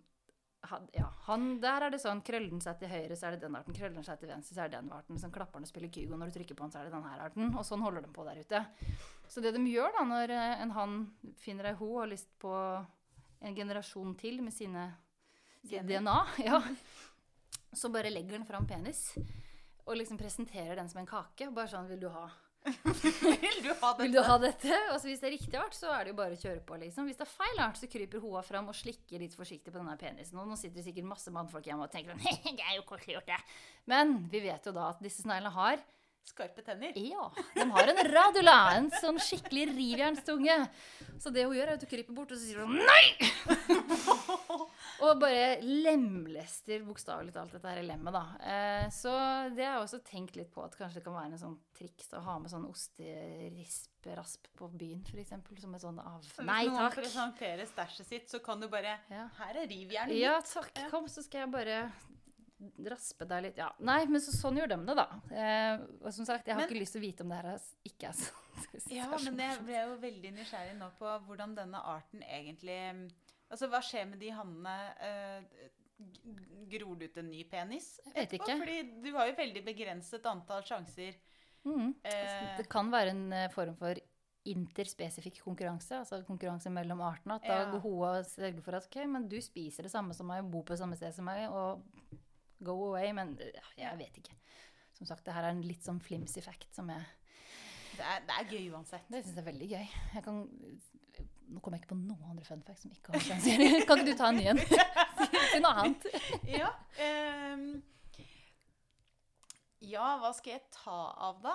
ja, han, Der er det sånn krøller den seg til høyre, så er det den arten. Krøller den seg til venstre, så er det den arten. Sånn klapper den og spiller kygo. Når du trykker på den, så er det den her arten. Og sånn holder de på der ute. Så det de gjør da, når eh, en hann finner ei ho og har lyst på en generasjon til med sine DNA, ja, så bare legger den fram penis. Og liksom presenterer den som en kake. og Bare sånn Vil du ha Vil du ha vil du ha dette? Og så hvis det er riktig art, så er det jo bare å kjøre på. liksom. Hvis det er feil art, så kryper hoa fram og slikker litt forsiktig på denne penisen. Og nå sitter det sikkert masse mannfolk hjemme og tenker sånn det er jo koselig gjort, det. Men vi vet jo da at disse sneglene har Skarpe tenner. ja, de har en radula, en sånn skikkelig rivjernstunge. Så det hun gjør, er at hun kryper bort og så sier hun nei! og bare lemlester bokstavelig talt dette her lemmet, da. Eh, så det har jeg også tenkt litt på at kanskje det kan være en sånn triks å ha med sånn osterisp-rasp på byen, f.eks. Som et sånn av Nei, Nei Hvis noen takk. presenterer stæsjet sitt, så kan du bare Ja. Her er rivjernet Ja takk, kom, så skal jeg bare raspe deg litt. Ja. Nei, men så, sånn gjør de det, da. Eh, og som sagt, jeg har Men- ikke lyst til å vite om det her er, ikke er sant. Ja, men jeg ble jo veldig nysgjerrig nå på hvordan denne arten egentlig Altså, hva skjer med de hannene? Eh, gror det ut en ny penis? Jeg vet etterpå? ikke. Fordi du har jo veldig begrenset antall sjanser. Mm. Eh, Det kan være en eh, form for interspesifikk konkurranse, altså konkurranse mellom artene. At da Ja. går hun og sørger for at ok, men du spiser det samme som meg, bor på samme sted som meg, og go away. Men jeg vet ikke. Som sagt, det her er en litt sånn flimsy fact som jeg Det er, det er gøy uansett. Det syns jeg er veldig gøy. Kan, nå kommer jeg ikke på noen andre fun facts som ikke har oceanserie. Kan ikke du ta en ny en? Si noe annet. Ja, um, ja, hva skal jeg ta av, da?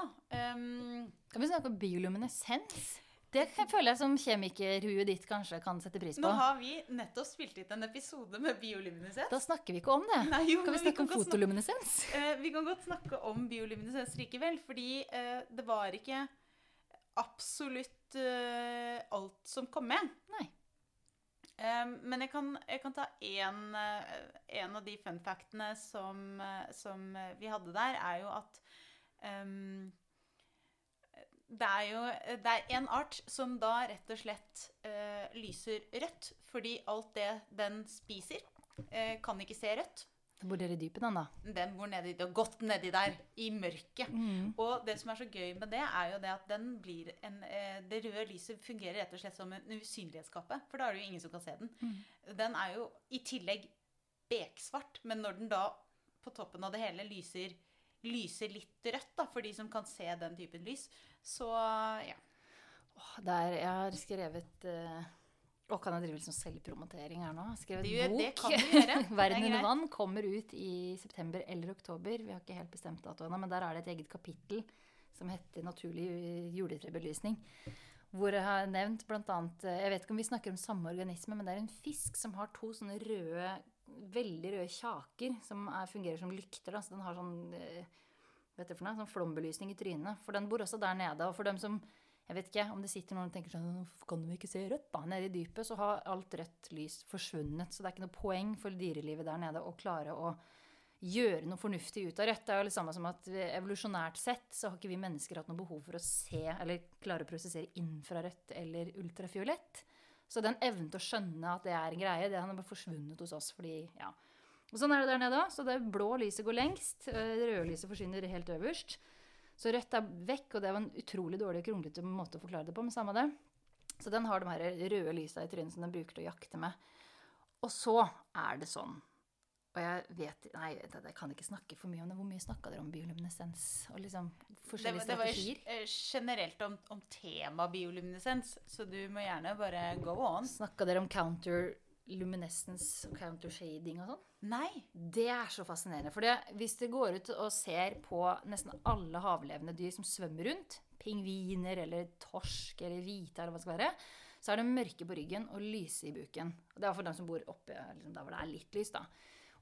Um, Kan vi snakke om bioluminescens? Det føler jeg som kjemikerhuet ditt kanskje kan sette pris på. nå har vi nettopp spilt ut en episode med bioluminescens. Da snakker vi ikke om det. Nei, jo, Kan vi snakke om kan om fotoluminescens? Eh, vi kan godt snakke om bioluminescens likevel, fordi eh, det var ikke absolutt eh, alt som kom med. Nei. Men jeg kan, jeg kan ta en, en av de fun factene som, som vi hadde der, er jo at ehm, det er jo det er en art som da rett og slett uh, lyser rødt, fordi alt det den spiser, uh, kan ikke se rødt. Bor dere i dypet, den, da? Den bor nedi, det godt nedi der, i mørket. Mm. Og det som er så gøy med det, er jo det at den blir en, uh, det røde lyset fungerer rett og slett som en usynlighetskappe. For da er det jo ingen som kan se den. Mm. Den er jo i tillegg beksvart, men når den da på toppen av det hele lyser, lyser litt rødt, da, for de som kan se den typen lys, så ja. Der, jeg har skrevet uh, Å, kan jeg drive litt sånn selvpromotering her nå? Skrevet Det, bok. det kan du gjøre. Er 'Verden under vann' kommer ut i september eller oktober. Vi har ikke helt bestemt dato ennå, men der er det et eget kapittel som heter 'Naturlig juletrebelysning'. Hvor jeg har nevnt blant annet eh, Jeg vet ikke om vi snakker om samme organisme, men det er en fisk som har to sånne røde, veldig røde kjaker som er, fungerer som lykter. Da. Så den har sånn eh, vet du for noe, sånn flombelysning i trynet. For den bor også der nede. Og for dem som jeg vet ikke om det sitter noen og tenker sånn kan du ikke se rødt, da? Nede i dypet så har alt rødt lys forsvunnet. Så det er ikke noe poeng for dyrelivet der nede å klare å gjøre noe fornuftig ut av rødt. Det er jo det samme som at evolusjonært sett så har ikke vi mennesker hatt noe behov for å se eller klare å prosessere infrarødt eller ultrafiolett. Så den evnen til å skjønne at det er en greie, det har forsvunnet hos oss fordi, ja. Og sånn er det der nede òg. Så det blå lyset går lengst. øh, Det røde lyset forsvinner helt øverst. Så rødt er vekk, og det var en utrolig dårlig og kronglete måte å forklare det på, men samme det. Så den har de her røde lysa i trynet som den bruker til å jakte med. Og så er det sånn Og jeg vet Nei, jeg kan ikke snakke for mye om det. Hvor mye snakka dere om bioluminescens og liksom Det, forskjellige var- det var strategier? eh, generelt om, om tema bioluminescens, så du må gjerne bare go on. Snakka dere om counterluminescence og countershading og sånn? Nei. Det er så fascinerende. For det, hvis dere går ut og ser på nesten alle havlevende dyr som svømmer rundt, pingviner eller torsk eller hvite eller hva det skal være, så er det mørke på ryggen og lyse i buken. Og det er for dem som bor oppe liksom, der hvor det er litt lys. da.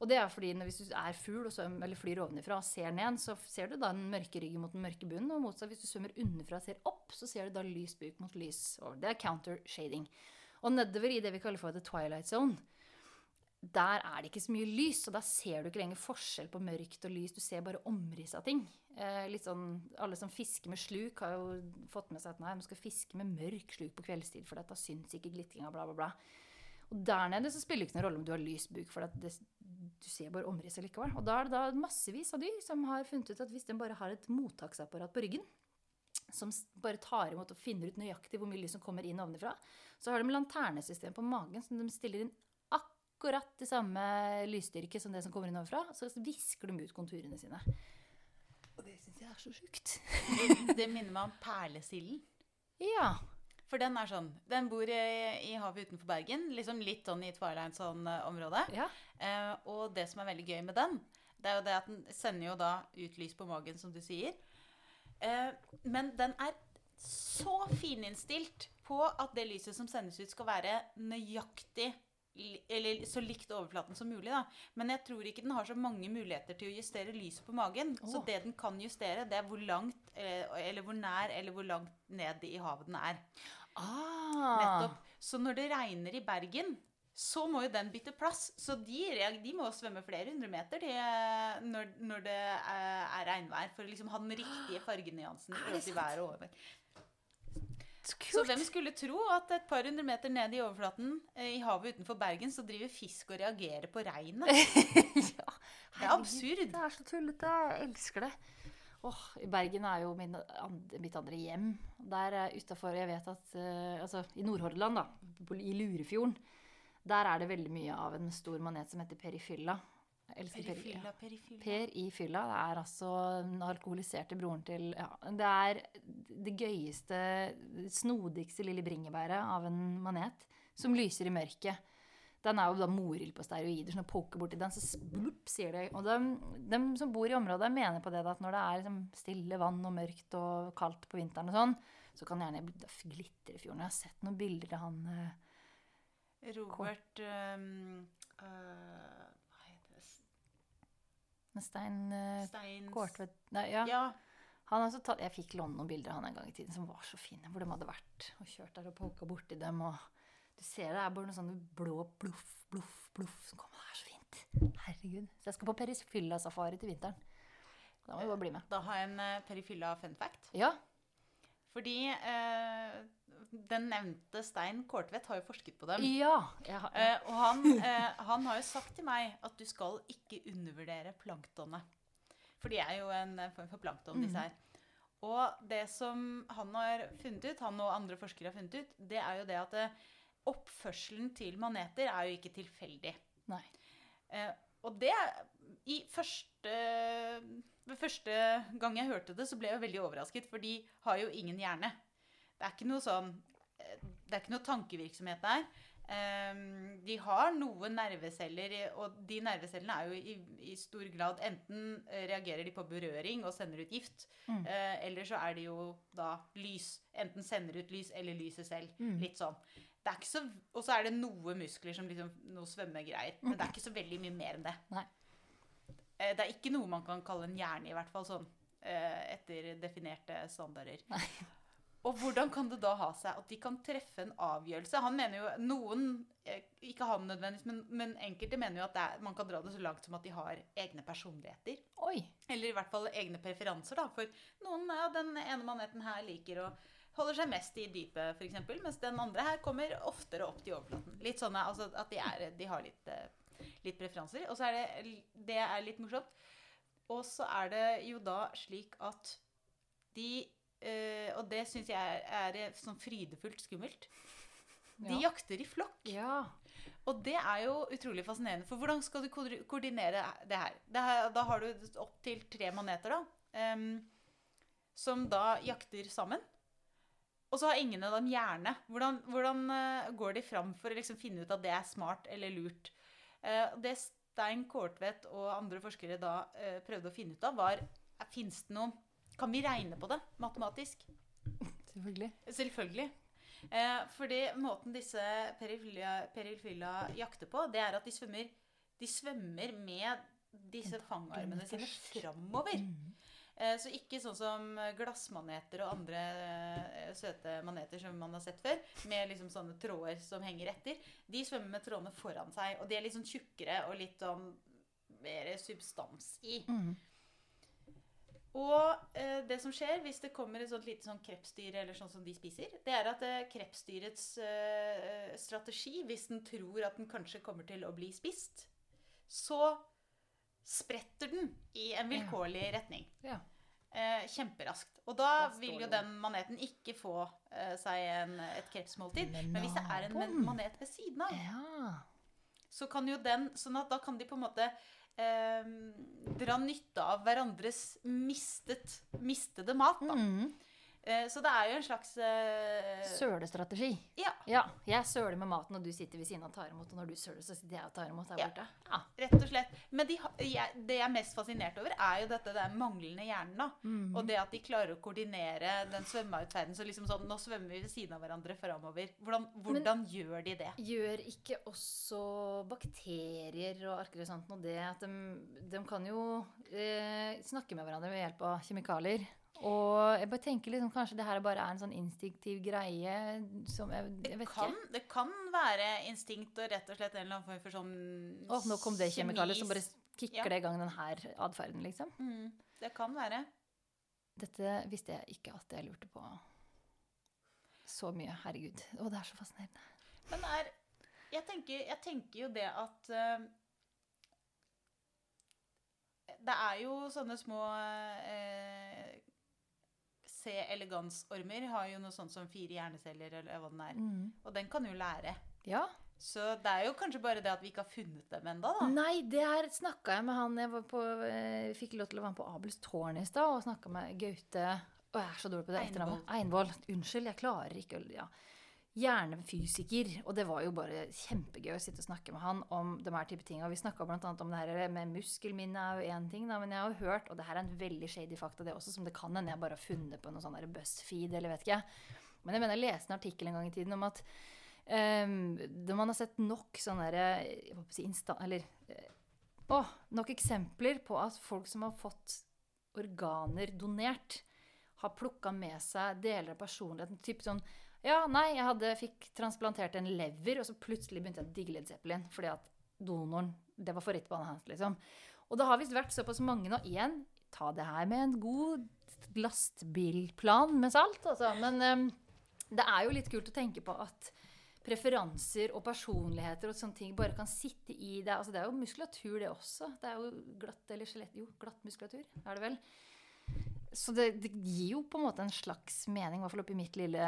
Og det er fordi hvis du er fugl og svømmer, eller flyr ovenifra og ser ned, så ser du da den mørke ryggen mot den mørke bunnen. Og motsatt, hvis du svømmer underfra og ser opp, så ser du da lys buk mot lys over. Det er countershading. Og nedover i det vi kaller for the twilight zone, der er det ikke så mye lys, og da ser du ikke lenger forskjell på mørkt og lys. Du ser bare omriss av ting. Eh, litt sånn, Alle som fisker med sluk, har jo fått med seg at nei, man skal fiske med mørk sluk på kveldstid, for da syns ikke glitringa, bla, bla, bla. Og der nede så spiller det ikke noen rolle om du har lys buk, for det, du ser bare omrisset likevel. Og da er det da massevis av dyr som har funnet ut at hvis de bare har et mottaksapparat på ryggen, som bare tar imot og finner ut nøyaktig hvor mye lys som kommer inn ovenfra, så har de lanternesystem på magen som de stiller inn akkurat i samme lysstyrke som det som kommer inn ovenfra. Så visker de ut konturene sine. Og det syns jeg er så sjukt. Det minner meg om perlesilden. Ja. For den er sånn Den bor i, i havet utenfor Bergen. Liksom litt sånn i Twilight Zone-området. ja. Eh, og det som er veldig gøy med den, det er jo det at den sender jo da ut lys på magen, som du sier. Eh, men den er så fininnstilt på at det lyset som sendes ut, skal være nøyaktig eller så likt overflaten som mulig. da. Men jeg tror ikke den har så mange muligheter til å justere lyset på magen. Så det den kan justere, det er hvor langt, eh, eller hvor nær, eller hvor langt ned i havet den er. Ah. Nettopp. Så når det regner i Bergen, så må jo den bytte plass. Så de, de må svømme flere hundre meter de, når, når det er, er regnvær, for å liksom ha den riktige fargenyansen i været og over. Så. Så hvem skulle tro at et par hundre meter ned i overflaten eh, i havet utenfor Bergen, så driver fisk og reagerer på regnet? ja. Det er absurd. Det er så tullete. Jeg elsker det. Åh, i Bergen er jo min, and- mitt andre hjem. Der uh, utafor Jeg vet at uh, Altså, i Nordhordland, da, i Lurefjorden, der er det veldig mye av en stor manet som heter perifylla. Perifylla, perifylla. per i fylla. Det er altså den alkoholiserte broren til ja, Det er det gøyeste, snodigste lille bringebæret av en manet som lyser i mørket. Den er jo da morild på steroider, så når du poker borti den, så splupp, sier det. Og de, de som bor i området, mener på det at når det er liksom stille vann og mørkt og kaldt på vinteren og sånn, så kan det gjerne glitre fjorden. Jeg har sett noen bilder av han eh, Robert um, Hva heter det? med Stein eh, Steins Kårtvedt Nei, ja. Ja. Han har tatt, jeg fikk låne noen bilder av han en gang i tiden som var så fine, hvor de hadde vært og kjørt der og poka borti dem. og Du ser det er bare noe sånn blå bluff, bluff, bluff som kommer. Det er så fint. Herregud. Så jeg skal på perifilla-safari til vinteren. Da må vi bare bli med. Da har jeg en uh, perifylla fun fact. Ja. Fordi eh, den nevnte Stein Kortvedt har jo forsket på dem. Ja. Har, Eh, og han, eh, han har jo sagt til meg at du skal ikke undervurdere planktonet. For de er jo en eh, form for plankton, Mm. disse her. Og det som han har funnet ut, han og andre forskere har funnet ut, det er jo det at eh, oppførselen til maneter er jo ikke tilfeldig. Nei. Eh, og det i første, første gang jeg hørte det, så ble jeg veldig overrasket, for de har jo ingen hjerne. Det er ikke noe sånn eh, Det er ikke noe tankevirksomhet der. Ehm, de har noen nerveceller, og de nervecellene er jo i, i stor grad Enten eh, reagerer de på berøring og sender ut gift, Mm. eh, eller så er det jo da lys. Enten sender ut lys eller lyset selv. Mm. Litt sånn. Det er ikke så, og så er det noe muskler som liksom Noe svømmegreier. Men det er ikke så veldig mye mer enn det. Nei. Eh, Det er ikke noe man kan kalle en hjerne, i hvert fall sånn eh, etter definerte standarder. Nei. Og hvordan kan det da ha seg at de kan treffe en avgjørelse? Han mener jo, Noen, eh, ikke han nødvendigvis, men, men enkelte mener jo at det er, man kan dra det så langt som at de har egne personligheter. Oi. Eller i hvert fall egne preferanser. da, For noen ja, den ene maneten her liker å holder seg mest i dypet, f.eks., mens den andre her kommer oftere opp til overflaten. Litt sånn altså, at de, er, de har litt, eh, litt preferanser. Og så er det Det er litt morsomt. Og så er det jo da slik at de eh, Og det syns jeg er, er sånn frydefullt skummelt. De Ja. jakter i flokk. Ja. Og det er jo utrolig fascinerende. For hvordan skal du koordinere det her? Det her da har du opptil tre maneter, da. Um, som da jakter sammen. Og så har ingen av dem hjerne. Hvordan, hvordan eh, går de fram for å liksom finne ut at det er smart eller lurt? Eh, det Stein Kortvedt og andre forskere da eh, prøvde å finne ut av, var Fins det noe Kan vi regne på det matematisk? Selvfølgelig. Selvfølgelig. Fordi måten disse perifylla, jakter på, det er at de svømmer, de svømmer med disse fangarmene sine framover. Eh, så ikke sånn som glassmaneter og andre eh, søte maneter som man har sett før, med liksom sånne tråder som henger etter. De svømmer med trådene foran seg, og de er litt sånn tjukkere og litt sånn mer substans i. Mm. Og eh, det som skjer hvis det kommer et sånt lite sånn krepsdyr eller sånn som de spiser, det er at eh, krepsdyrets eh, strategi, hvis den tror at den kanskje kommer til å bli spist, så spretter den i en vilkårlig retning. Ja. Eh, kjemperaskt. Og da vil jo den maneten ikke få eh, seg en, et krepsmåltid. Men Men hvis det er en manet ved siden av, ja. så kan jo den Sånn at da kan de på en måte eh, dra nytte av hverandres mistet, mistede mat. Da. Mm. Eh, så det er jo en slags uh... Sølestrategi. Ja, Ja, jeg søler med maten, og du sitter ved siden av og tar imot. Og når du søler, så sitter jeg og tar imot der Ja. borte. Ja. rett og slett. Men de, jeg, det jeg er mest fascinert over, er jo dette den manglende hjernen. da. Mm. Og det at de klarer å koordinere den svømmeutferden. Så liksom sånn, nå svømmer vi ved siden av hverandre framover. Hvordan, hvordan gjør de det? Gjør ikke også bakterier og arker og sånt noe det at de, de kan jo eh, snakke med hverandre ved hjelp av kjemikalier? Og jeg bare tenker liksom, kanskje det her bare er en sånn instinktiv greie som jeg, jeg Det kan, ikke. det kan være instinkt og rett og slett en eller annen form for sånn Å, nå kom det kjemikaliet som bare kicker Ja. det i gang den her atferden, liksom. mm, Det kan være. Dette visste jeg ikke at jeg lurte på så mye. Herregud. Å, det er så fascinerende. Men er Jeg tenker, jeg tenker jo det at uh, Det er jo sånne små eh, C. elegans-ormer har jo noe sånt som fire hjerneceller, eller hva den er. Mm. Og den kan jo lære. Ja. Så det er jo kanskje bare det at vi ikke har funnet dem ennå, da. Nei, det her snakka jeg med han Jeg var på, eh, fikk lov til å være med på Abels tårn i stad og snakka med Gaute Å, jeg er så dårlig på det etternavnet. Einvoll. Unnskyld, jeg klarer ikke å ja. Hjernefysiker. Og det var jo bare kjempegøy å sitte og snakke med han om de her type ting. Og vi snakka bl.a. om det her med muskelminne er jo én ting, da, men jeg har jo hørt, og det her er en veldig shady fakta, det også, som det kan hende jeg bare har funnet på noe sånn BuzzFeed eller vet ikke. Men jeg mener jeg leste en artikkel en gang i tiden om at um, man har sett nok sånne der, jeg håper å si insta, eller, å, nok eksempler på at folk som har fått organer donert, har plukka med seg deler av personligheten. Typ sånn Ja, nei, jeg hadde, fikk transplantert en lever, og så plutselig begynte jeg å digge Led Zeppelin fordi at donoren Det var favorittbanen hans, liksom. Og det har visst vært såpass mange nå. Igjen, ta det her med en god lastbilplan med salt, altså. Men um, det er jo litt kult å tenke på at preferanser og personligheter og sånne ting bare kan sitte i deg. Altså, det er jo muskulatur, det også. Det er jo glatt eller skjelett Jo, glatt muskulatur er det vel. Så det, det, gir jo på en måte en slags mening, i hvert fall oppi mitt lille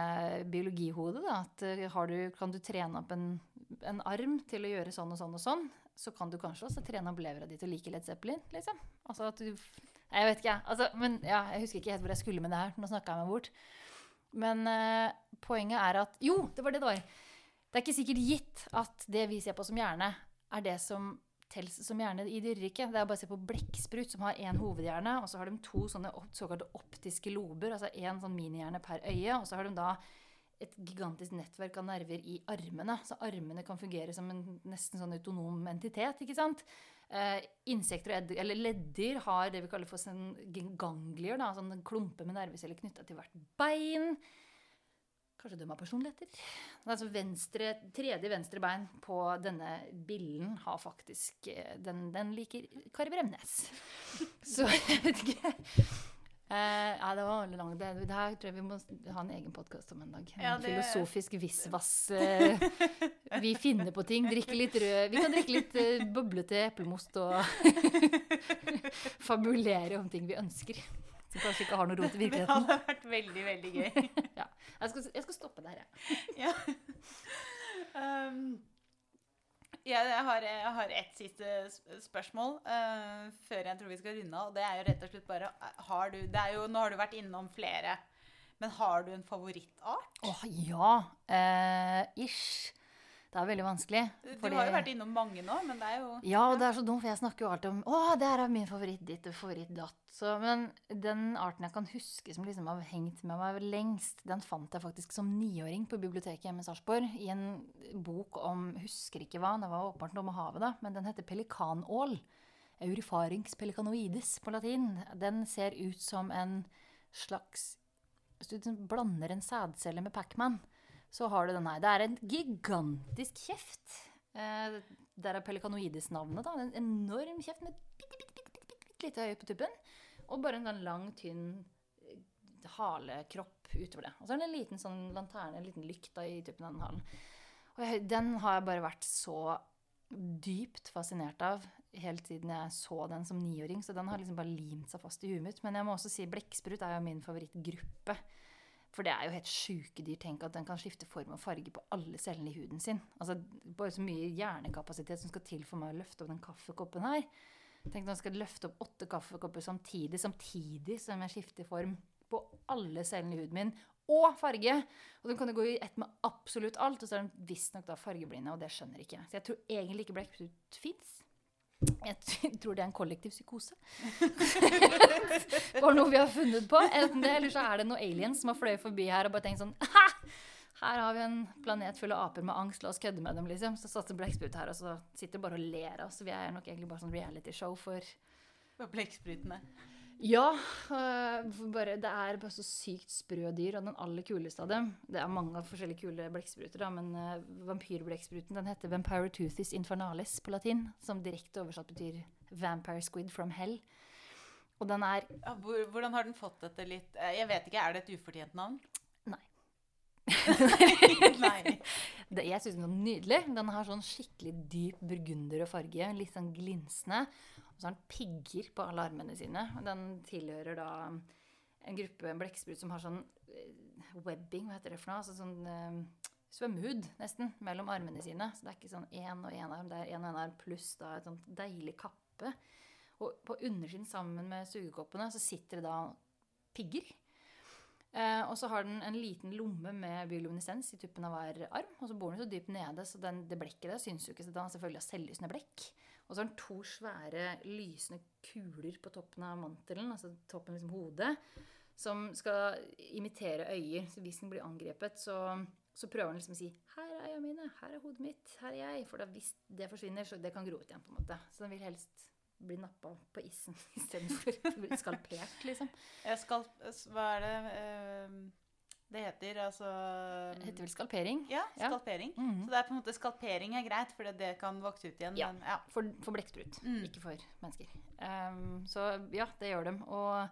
biologihode. Da, at du, kan du trene opp en, en, arm til å gjøre sånn og sånn og sånn, så kan du kanskje også trene opp levra di til å like Led Zeppelin. liksom. Altså at du Jeg vet ikke, altså, men ja, jeg husker ikke helt hvor jeg skulle med det her. Nå snakka jeg meg bort. Men eh, poenget er at Jo, det var det det var. Det er ikke sikkert gitt at det vi ser på som hjerne, er det som tels som hjerne i dyreriket. Det er bare å se på blekksprut, som har én hovedhjerne, og så har de to sånne såkalte optiske lober, altså én sånn minihjerne per øye, og så har de da et gigantisk nettverk av nerver i armene. Så armene kan fungere som en nesten sånn autonom entitet. ikke sant? Eh, insekter og eller leddyr har det vi kaller for sånn ganglier, da, sånn klumpe med nerveceller knytta til hvert bein. Kanskje de har personligheter? Altså venstre, tredje venstre bein på denne billen har faktisk eh, Den, den liker Kari Bremnes. Så jeg vet ikke. Uh, ja, det var veldig langt. Det, det, her tror jeg vi må ha en egen podkast om en dag. En ja, det... filosofisk visvas. Uh, vi finner på ting. Drikke litt rød Vi kan drikke litt uh, boblete eplemost og fabulere om ting vi ønsker. Som kanskje ikke har noe rot i virkeligheten. Det hadde vært veldig, veldig gøy. ja. Jeg skal, jeg skal, stoppe der, jeg. Ja. Um, ja, jeg, har, jeg har ett siste spørsmål uh, før jeg tror vi skal runde av. Det er jo rett og slett bare har du, jo, Nå har du vært innom flere. Men har du en favorittart? Åh, oh, ja. Uh, ish. Det er veldig vanskelig. Du har jo vært innom mange nå, men det er jo Ja, og det er så dumt, for jeg snakker jo alltid om Å, det her er min favoritt ditt og favoritt datt. Så, men den arten jeg kan huske som liksom har hengt med meg lengst, den fant jeg faktisk som niåring på biblioteket hjemme i Sarpsborg. I en bok om Husker ikke hva, det var åpenbart noe med havet, da. Men den heter Pelikanål. Eurifarings pelikanoides på latin. Den ser ut som en slags Hvis du blander en sædcelle med Pacman, så har du den her. Det er en gigantisk kjeft. Eh, der er pelikanoides-navnet. da, En enorm kjeft med bitte, bitte, bitte, bitte, bitte lite øye på tuppen. Og bare en sånn lang, tynn eh, halekropp utover det. Og så er det en liten sånn lanterne, en liten lykt i tuppen av den halen. Og jeg, den har jeg bare vært så dypt fascinert av helt siden jeg så den som niåring. Så den har liksom bare limt seg fast i huet mitt. Men jeg må også si blekksprut er jo min favorittgruppe. For det er jo helt sjuke dyr. Tenk at den kan skifte form og farge på alle cellene i huden sin. Altså, Bare så mye hjernekapasitet som skal til for meg å løfte opp den kaffekoppen her. Tenk når jeg skal løfte opp åtte kaffekopper samtidig, samtidig som jeg skifter form på alle cellene i huden min. Og farge! Og den kan jo gå i ett med absolutt alt. Og så er den visstnok fargeblinde, og det skjønner ikke jeg. Så jeg tror egentlig ikke Blackfoot fins. Jeg tror det er en kollektiv psykose. Bare noe vi har funnet på. Enten det, eller så er det noen aliens som har fløyet forbi her og bare tenkt sånn ha! Her har vi en planet full av aper med angst, la oss kødde med dem, liksom. Så satser blekksprut her, og så sitter bare og ler av oss. Vi er nok egentlig bare sånn realityshow For blekksprutene. Ja. Uh, bare, det er bare så sykt sprø dyr. Og den aller kuleste av dem Det er mange forskjellige kule blekkspruter, men uh, vampyrbleggspruten den heter Vampiroteuthis infernalis på latin. Som direkte oversatt betyr vampire squid from hell. Og den er ja, Hvordan har den fått dette litt eh, Jeg vet ikke, Er det et ufortjent navn? Nei. Nei. Det, jeg syns den er nydelig. Den har sånn skikkelig dyp burgunder og farge. Litt sånn glinsende. Og så har den pigger på alle armene sine. Den tilhører da en gruppe blekksprut som har sånn eh, webbing, hva heter det for noe? Altså sånn uh, svømmehud, nesten, mellom armene sine. Så det er ikke sånn én og én arm, det er én og én arm pluss da et sånt deilig kappe. Og på undersiden sammen med sugekoppene så sitter det da pigger. Eh, og så har den en liten lomme med bioluminescens i tuppen av hver arm. Og så bor den så dypt nede, så den, det blekket der syns jo ikke. Så den har selvfølgelig selvlysende blekk. Og så har han to svære lysende kuler på toppen av mantelen, altså toppen liksom hodet, som skal imitere øyer. Så hvis den blir angrepet, så, så prøver han liksom å si 'Her er øya mine. Her er hodet mitt. Her er jeg.' For da, hvis det forsvinner, så det kan gro ut igjen, på en måte. Så den vil helst bli nappa på isen istedenfor skalpert, liksom. Skal, hva er det eh, det heter? Altså Det heter vel skalpering. Ja, Ja. skalpering. -hmm. Så det er på en måte skalpering er greit, for det kan vokse ut igjen. Ja. Men, ja. For, for blekksprut, Mm. ikke for mennesker. Um, så ja, det gjør dem. Og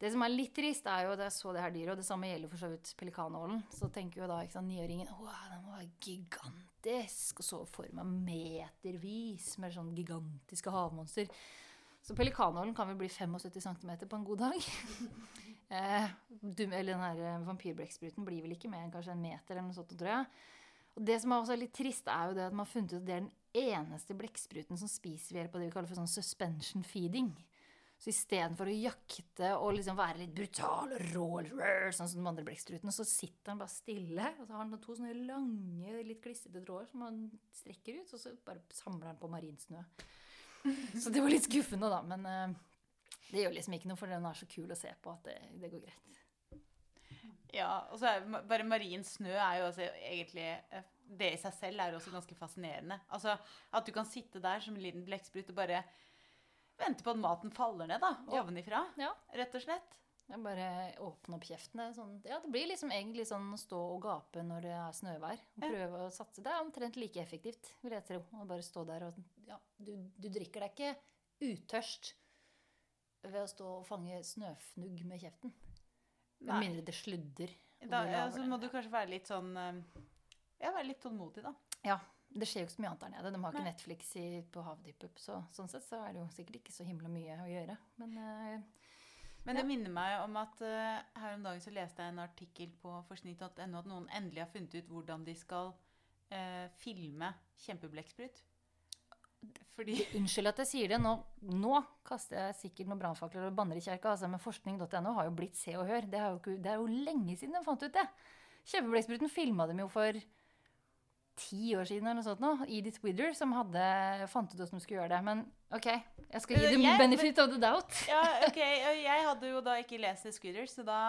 det som er litt trist, er jo at jeg så det her dyret, og det samme gjelder for så vidt pelikanålen. Så tenker jo da ikke sant, niåringen å, den må være gigantisk, og så for meg metervis med sånn gigantiske havmonster. Så pelikanålen kan vel bli 75 cm på en god dag. eh, eller den her eh, vampyrblekkspruten blir vel ikke mer enn kanskje en meter eller noe sånt, tror jeg. Og det som er også litt trist, er jo det at man har funnet ut at det er den eneste blekkspruten som spiser ved hjelp av det vi kaller for sånn suspension feeding. Så istedenfor å jakte og liksom være litt brutal og rå, sånn som de andre blekksprutene, så sitter han bare stille. Og så har han to sånne lange, litt klissete tråder som han strekker ut, og så bare samler han på marinsnø. Så det var litt skuffende, da. Men eh, det gjør liksom ikke noe, for den er så kul å se på at det, det går greit. Ja, og så er bare marin snø er jo også egentlig eh, Det i seg selv er jo også ganske fascinerende. Altså At du kan sitte der som en liten blekksprut og bare vente på at maten faller ned, da. Ja. Ovenifra. Ja. Rett og slett. Jeg bare åpne opp kjeftene. Sånn, ja, det blir liksom egentlig sånn stå og gape når det er snøvær. Og prøve å satse. Det er omtrent like effektivt, vil jeg tro. Å bare stå der og ja, du, du drikker deg ikke utørst ved å stå og fange snøfnugg med kjeften. Med mindre det sludder. Da ja, så må du kanskje være litt sånn eh, Ja, være litt tålmodig, da. Ja, det skjer jo ikke så mye annet der nede. De har ikke Nei. Netflix i, på havdypet, så sånn sett så er det jo sikkert ikke så himla mye å gjøre. Men uh, Men Ja. det minner meg om at uh, her om dagen så leste jeg en artikkel på forskning.no at noen endelig har funnet ut hvordan de skal uh, filme kjempeblekksprut. Fordi Unnskyld at jeg sier det. Nå, nå kaster jeg sikkert noen brannfakler og banner i kjerka. Altså, men forskning.no har jo blitt Se og Hør. Det, jo ikke, det er jo lenge siden de fant ut det. Kjempeblekkspruten filma dem jo for ti år siden eller noe sånt nå. Edith Wither som hadde, fant ut hvordan de skulle gjøre det. Men OK, jeg skal gi dem jeg- benefit of the doubt. Ja, ok, og Jeg hadde jo da ikke lest Edith Scooters, så da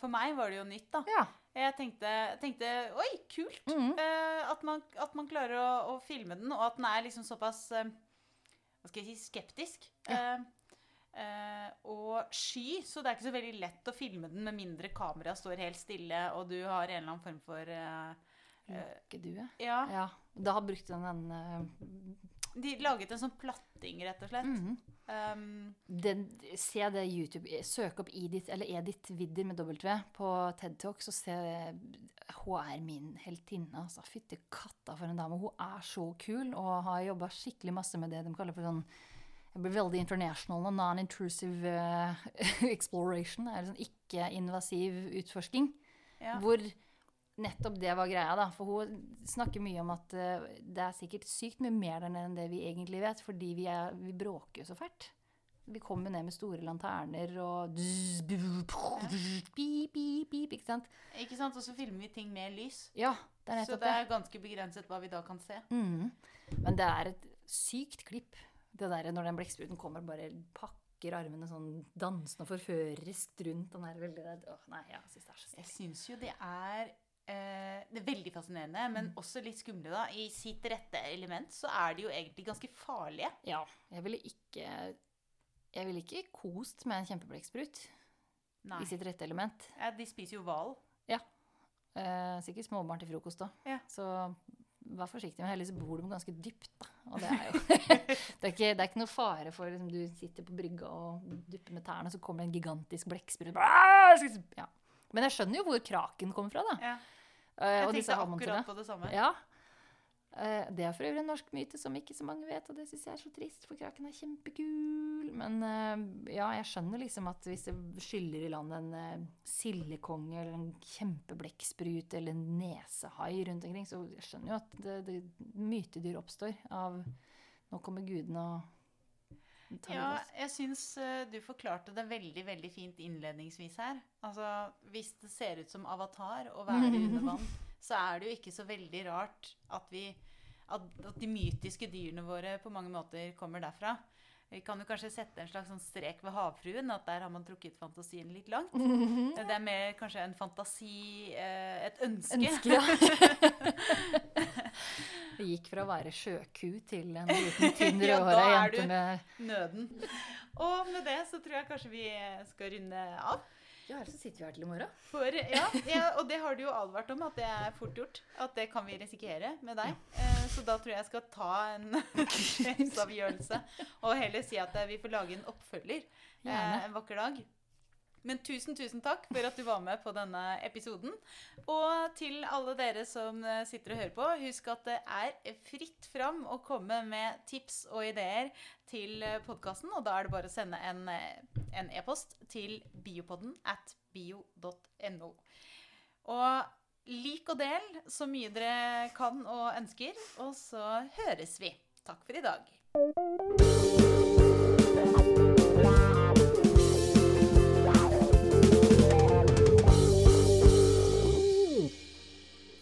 for meg var det jo nytt, da. Ja. Jeg tenkte, tenkte oi, kult! Mm -hmm. uh, at, man, at man klarer å, å filme den, og at den er liksom såpass uh, Hva skal jeg si skeptisk. Ja. Uh, Uh, og sky, så det er ikke så veldig lett å filme den med mindre kameraet står helt stille, og du har en eller annen form for eh, eh, Lokkedue. Ja. Ja. Da brukte den den eh, De laget en sånn platting, rett og slett. mhm. Um, den, se det YouTube Søk opp Edith, eller Edith Widder med W på TED Talk, så se Hun er min heltinne. Altså. Fytti katta for en dame. Hun er så kul og har jobba skikkelig masse med det de kaller for sånn jeg blir veldig international og non-intrusive uh, exploration. Er sånn ikke-invasiv utforsking. ja. Hvor nettopp det var greia, da. For hun snakker mye om at eh, det er sikkert sykt mye mer der nede enn det vi egentlig vet, fordi vi, er, vi bråker jo så fælt. Vi kommer ned med store lanterner og Pip, pip, pip, ikke sant? Ikke sant? Og så filmer vi ting med lys. Ja, det er nettopp det Så det. er ganske begrenset hva vi da kan se. Mhm. Men det er et sykt klipp. Det der når den blekkspruten kommer og bare pakker armene sånn dansende og forførerisk rundt. Den er veldig redd. Åh, nei, jeg syns det er så Jeg syns jo det er eh, Det er veldig fascinerende, men også litt skumle, da. I sitt rette element så er de jo egentlig ganske farlige. Ja, jeg ville ikke Jeg ville ikke kost med en kjempeblekksprut Nei. i sitt rette element. Ja, de spiser jo hval. Eh, sikkert småbarn til frokost da. Ja. Så vær forsiktig. Men heldigvis bor de ganske dypt, da. Og det er jo det, er ikke, det er ikke noe fare for liksom, du sitter på brygga og dupper med tærne, så kommer det en gigantisk blekksprut. Ja. Men jeg skjønner jo hvor kraken kommer fra, da. Ja. Eh, Jeg tenkte akkurat på det samme. Ja. Eh, Det er for øvrig en norsk myte som ikke så mange vet, og det syns jeg er så trist, for kraken er kjempekul. Men eh, ja, jeg skjønner liksom at hvis det skyller i land en sildekonge eller en kjempeblekksprut eller en nesehai rundt omkring, så jeg skjønner jo at det, det, mytedyr oppstår av Nå kommer gudene og Ja, jeg syns eh, du forklarte det veldig veldig fint innledningsvis her. Altså, Hvis det ser ut som avatar å være under vann, så er det jo ikke så veldig rart at, vi, at, at de mytiske dyrene våre på mange måter kommer derfra. Vi kan jo kanskje sette en slags sånn strek ved havfruen, at der har man trukket fantasien litt langt. Det er mer kanskje en fantasi, eh, et ønske. Ønske, ja. Det gikk fra å være sjøku til en liten tynn Ja, rødhåra da er jente du- med Nøden. Og med det så tror jeg kanskje vi skal runde av. Ja, ellers så sitter vi her til i morgen. For, ja, ja, og det har du jo advart om, at det er fort gjort. At det kan vi risikere med deg. Eh, så da tror jeg jeg skal ta en sjefsavgjørelse og heller si at eh, vi får lage en oppfølger eh, Gjerne. en vakker dag. Men tusen, tusen takk for at du var med på denne episoden. Og til alle dere som eh, sitter og hører på, husk at det er fritt fram å komme med tips og ideer til podkasten. Og da er det bare å sende en e-post e-post til biopodden at bio.no. Og lik og del så mye dere kan og ønsker, og så høres vi. Takk for i dag.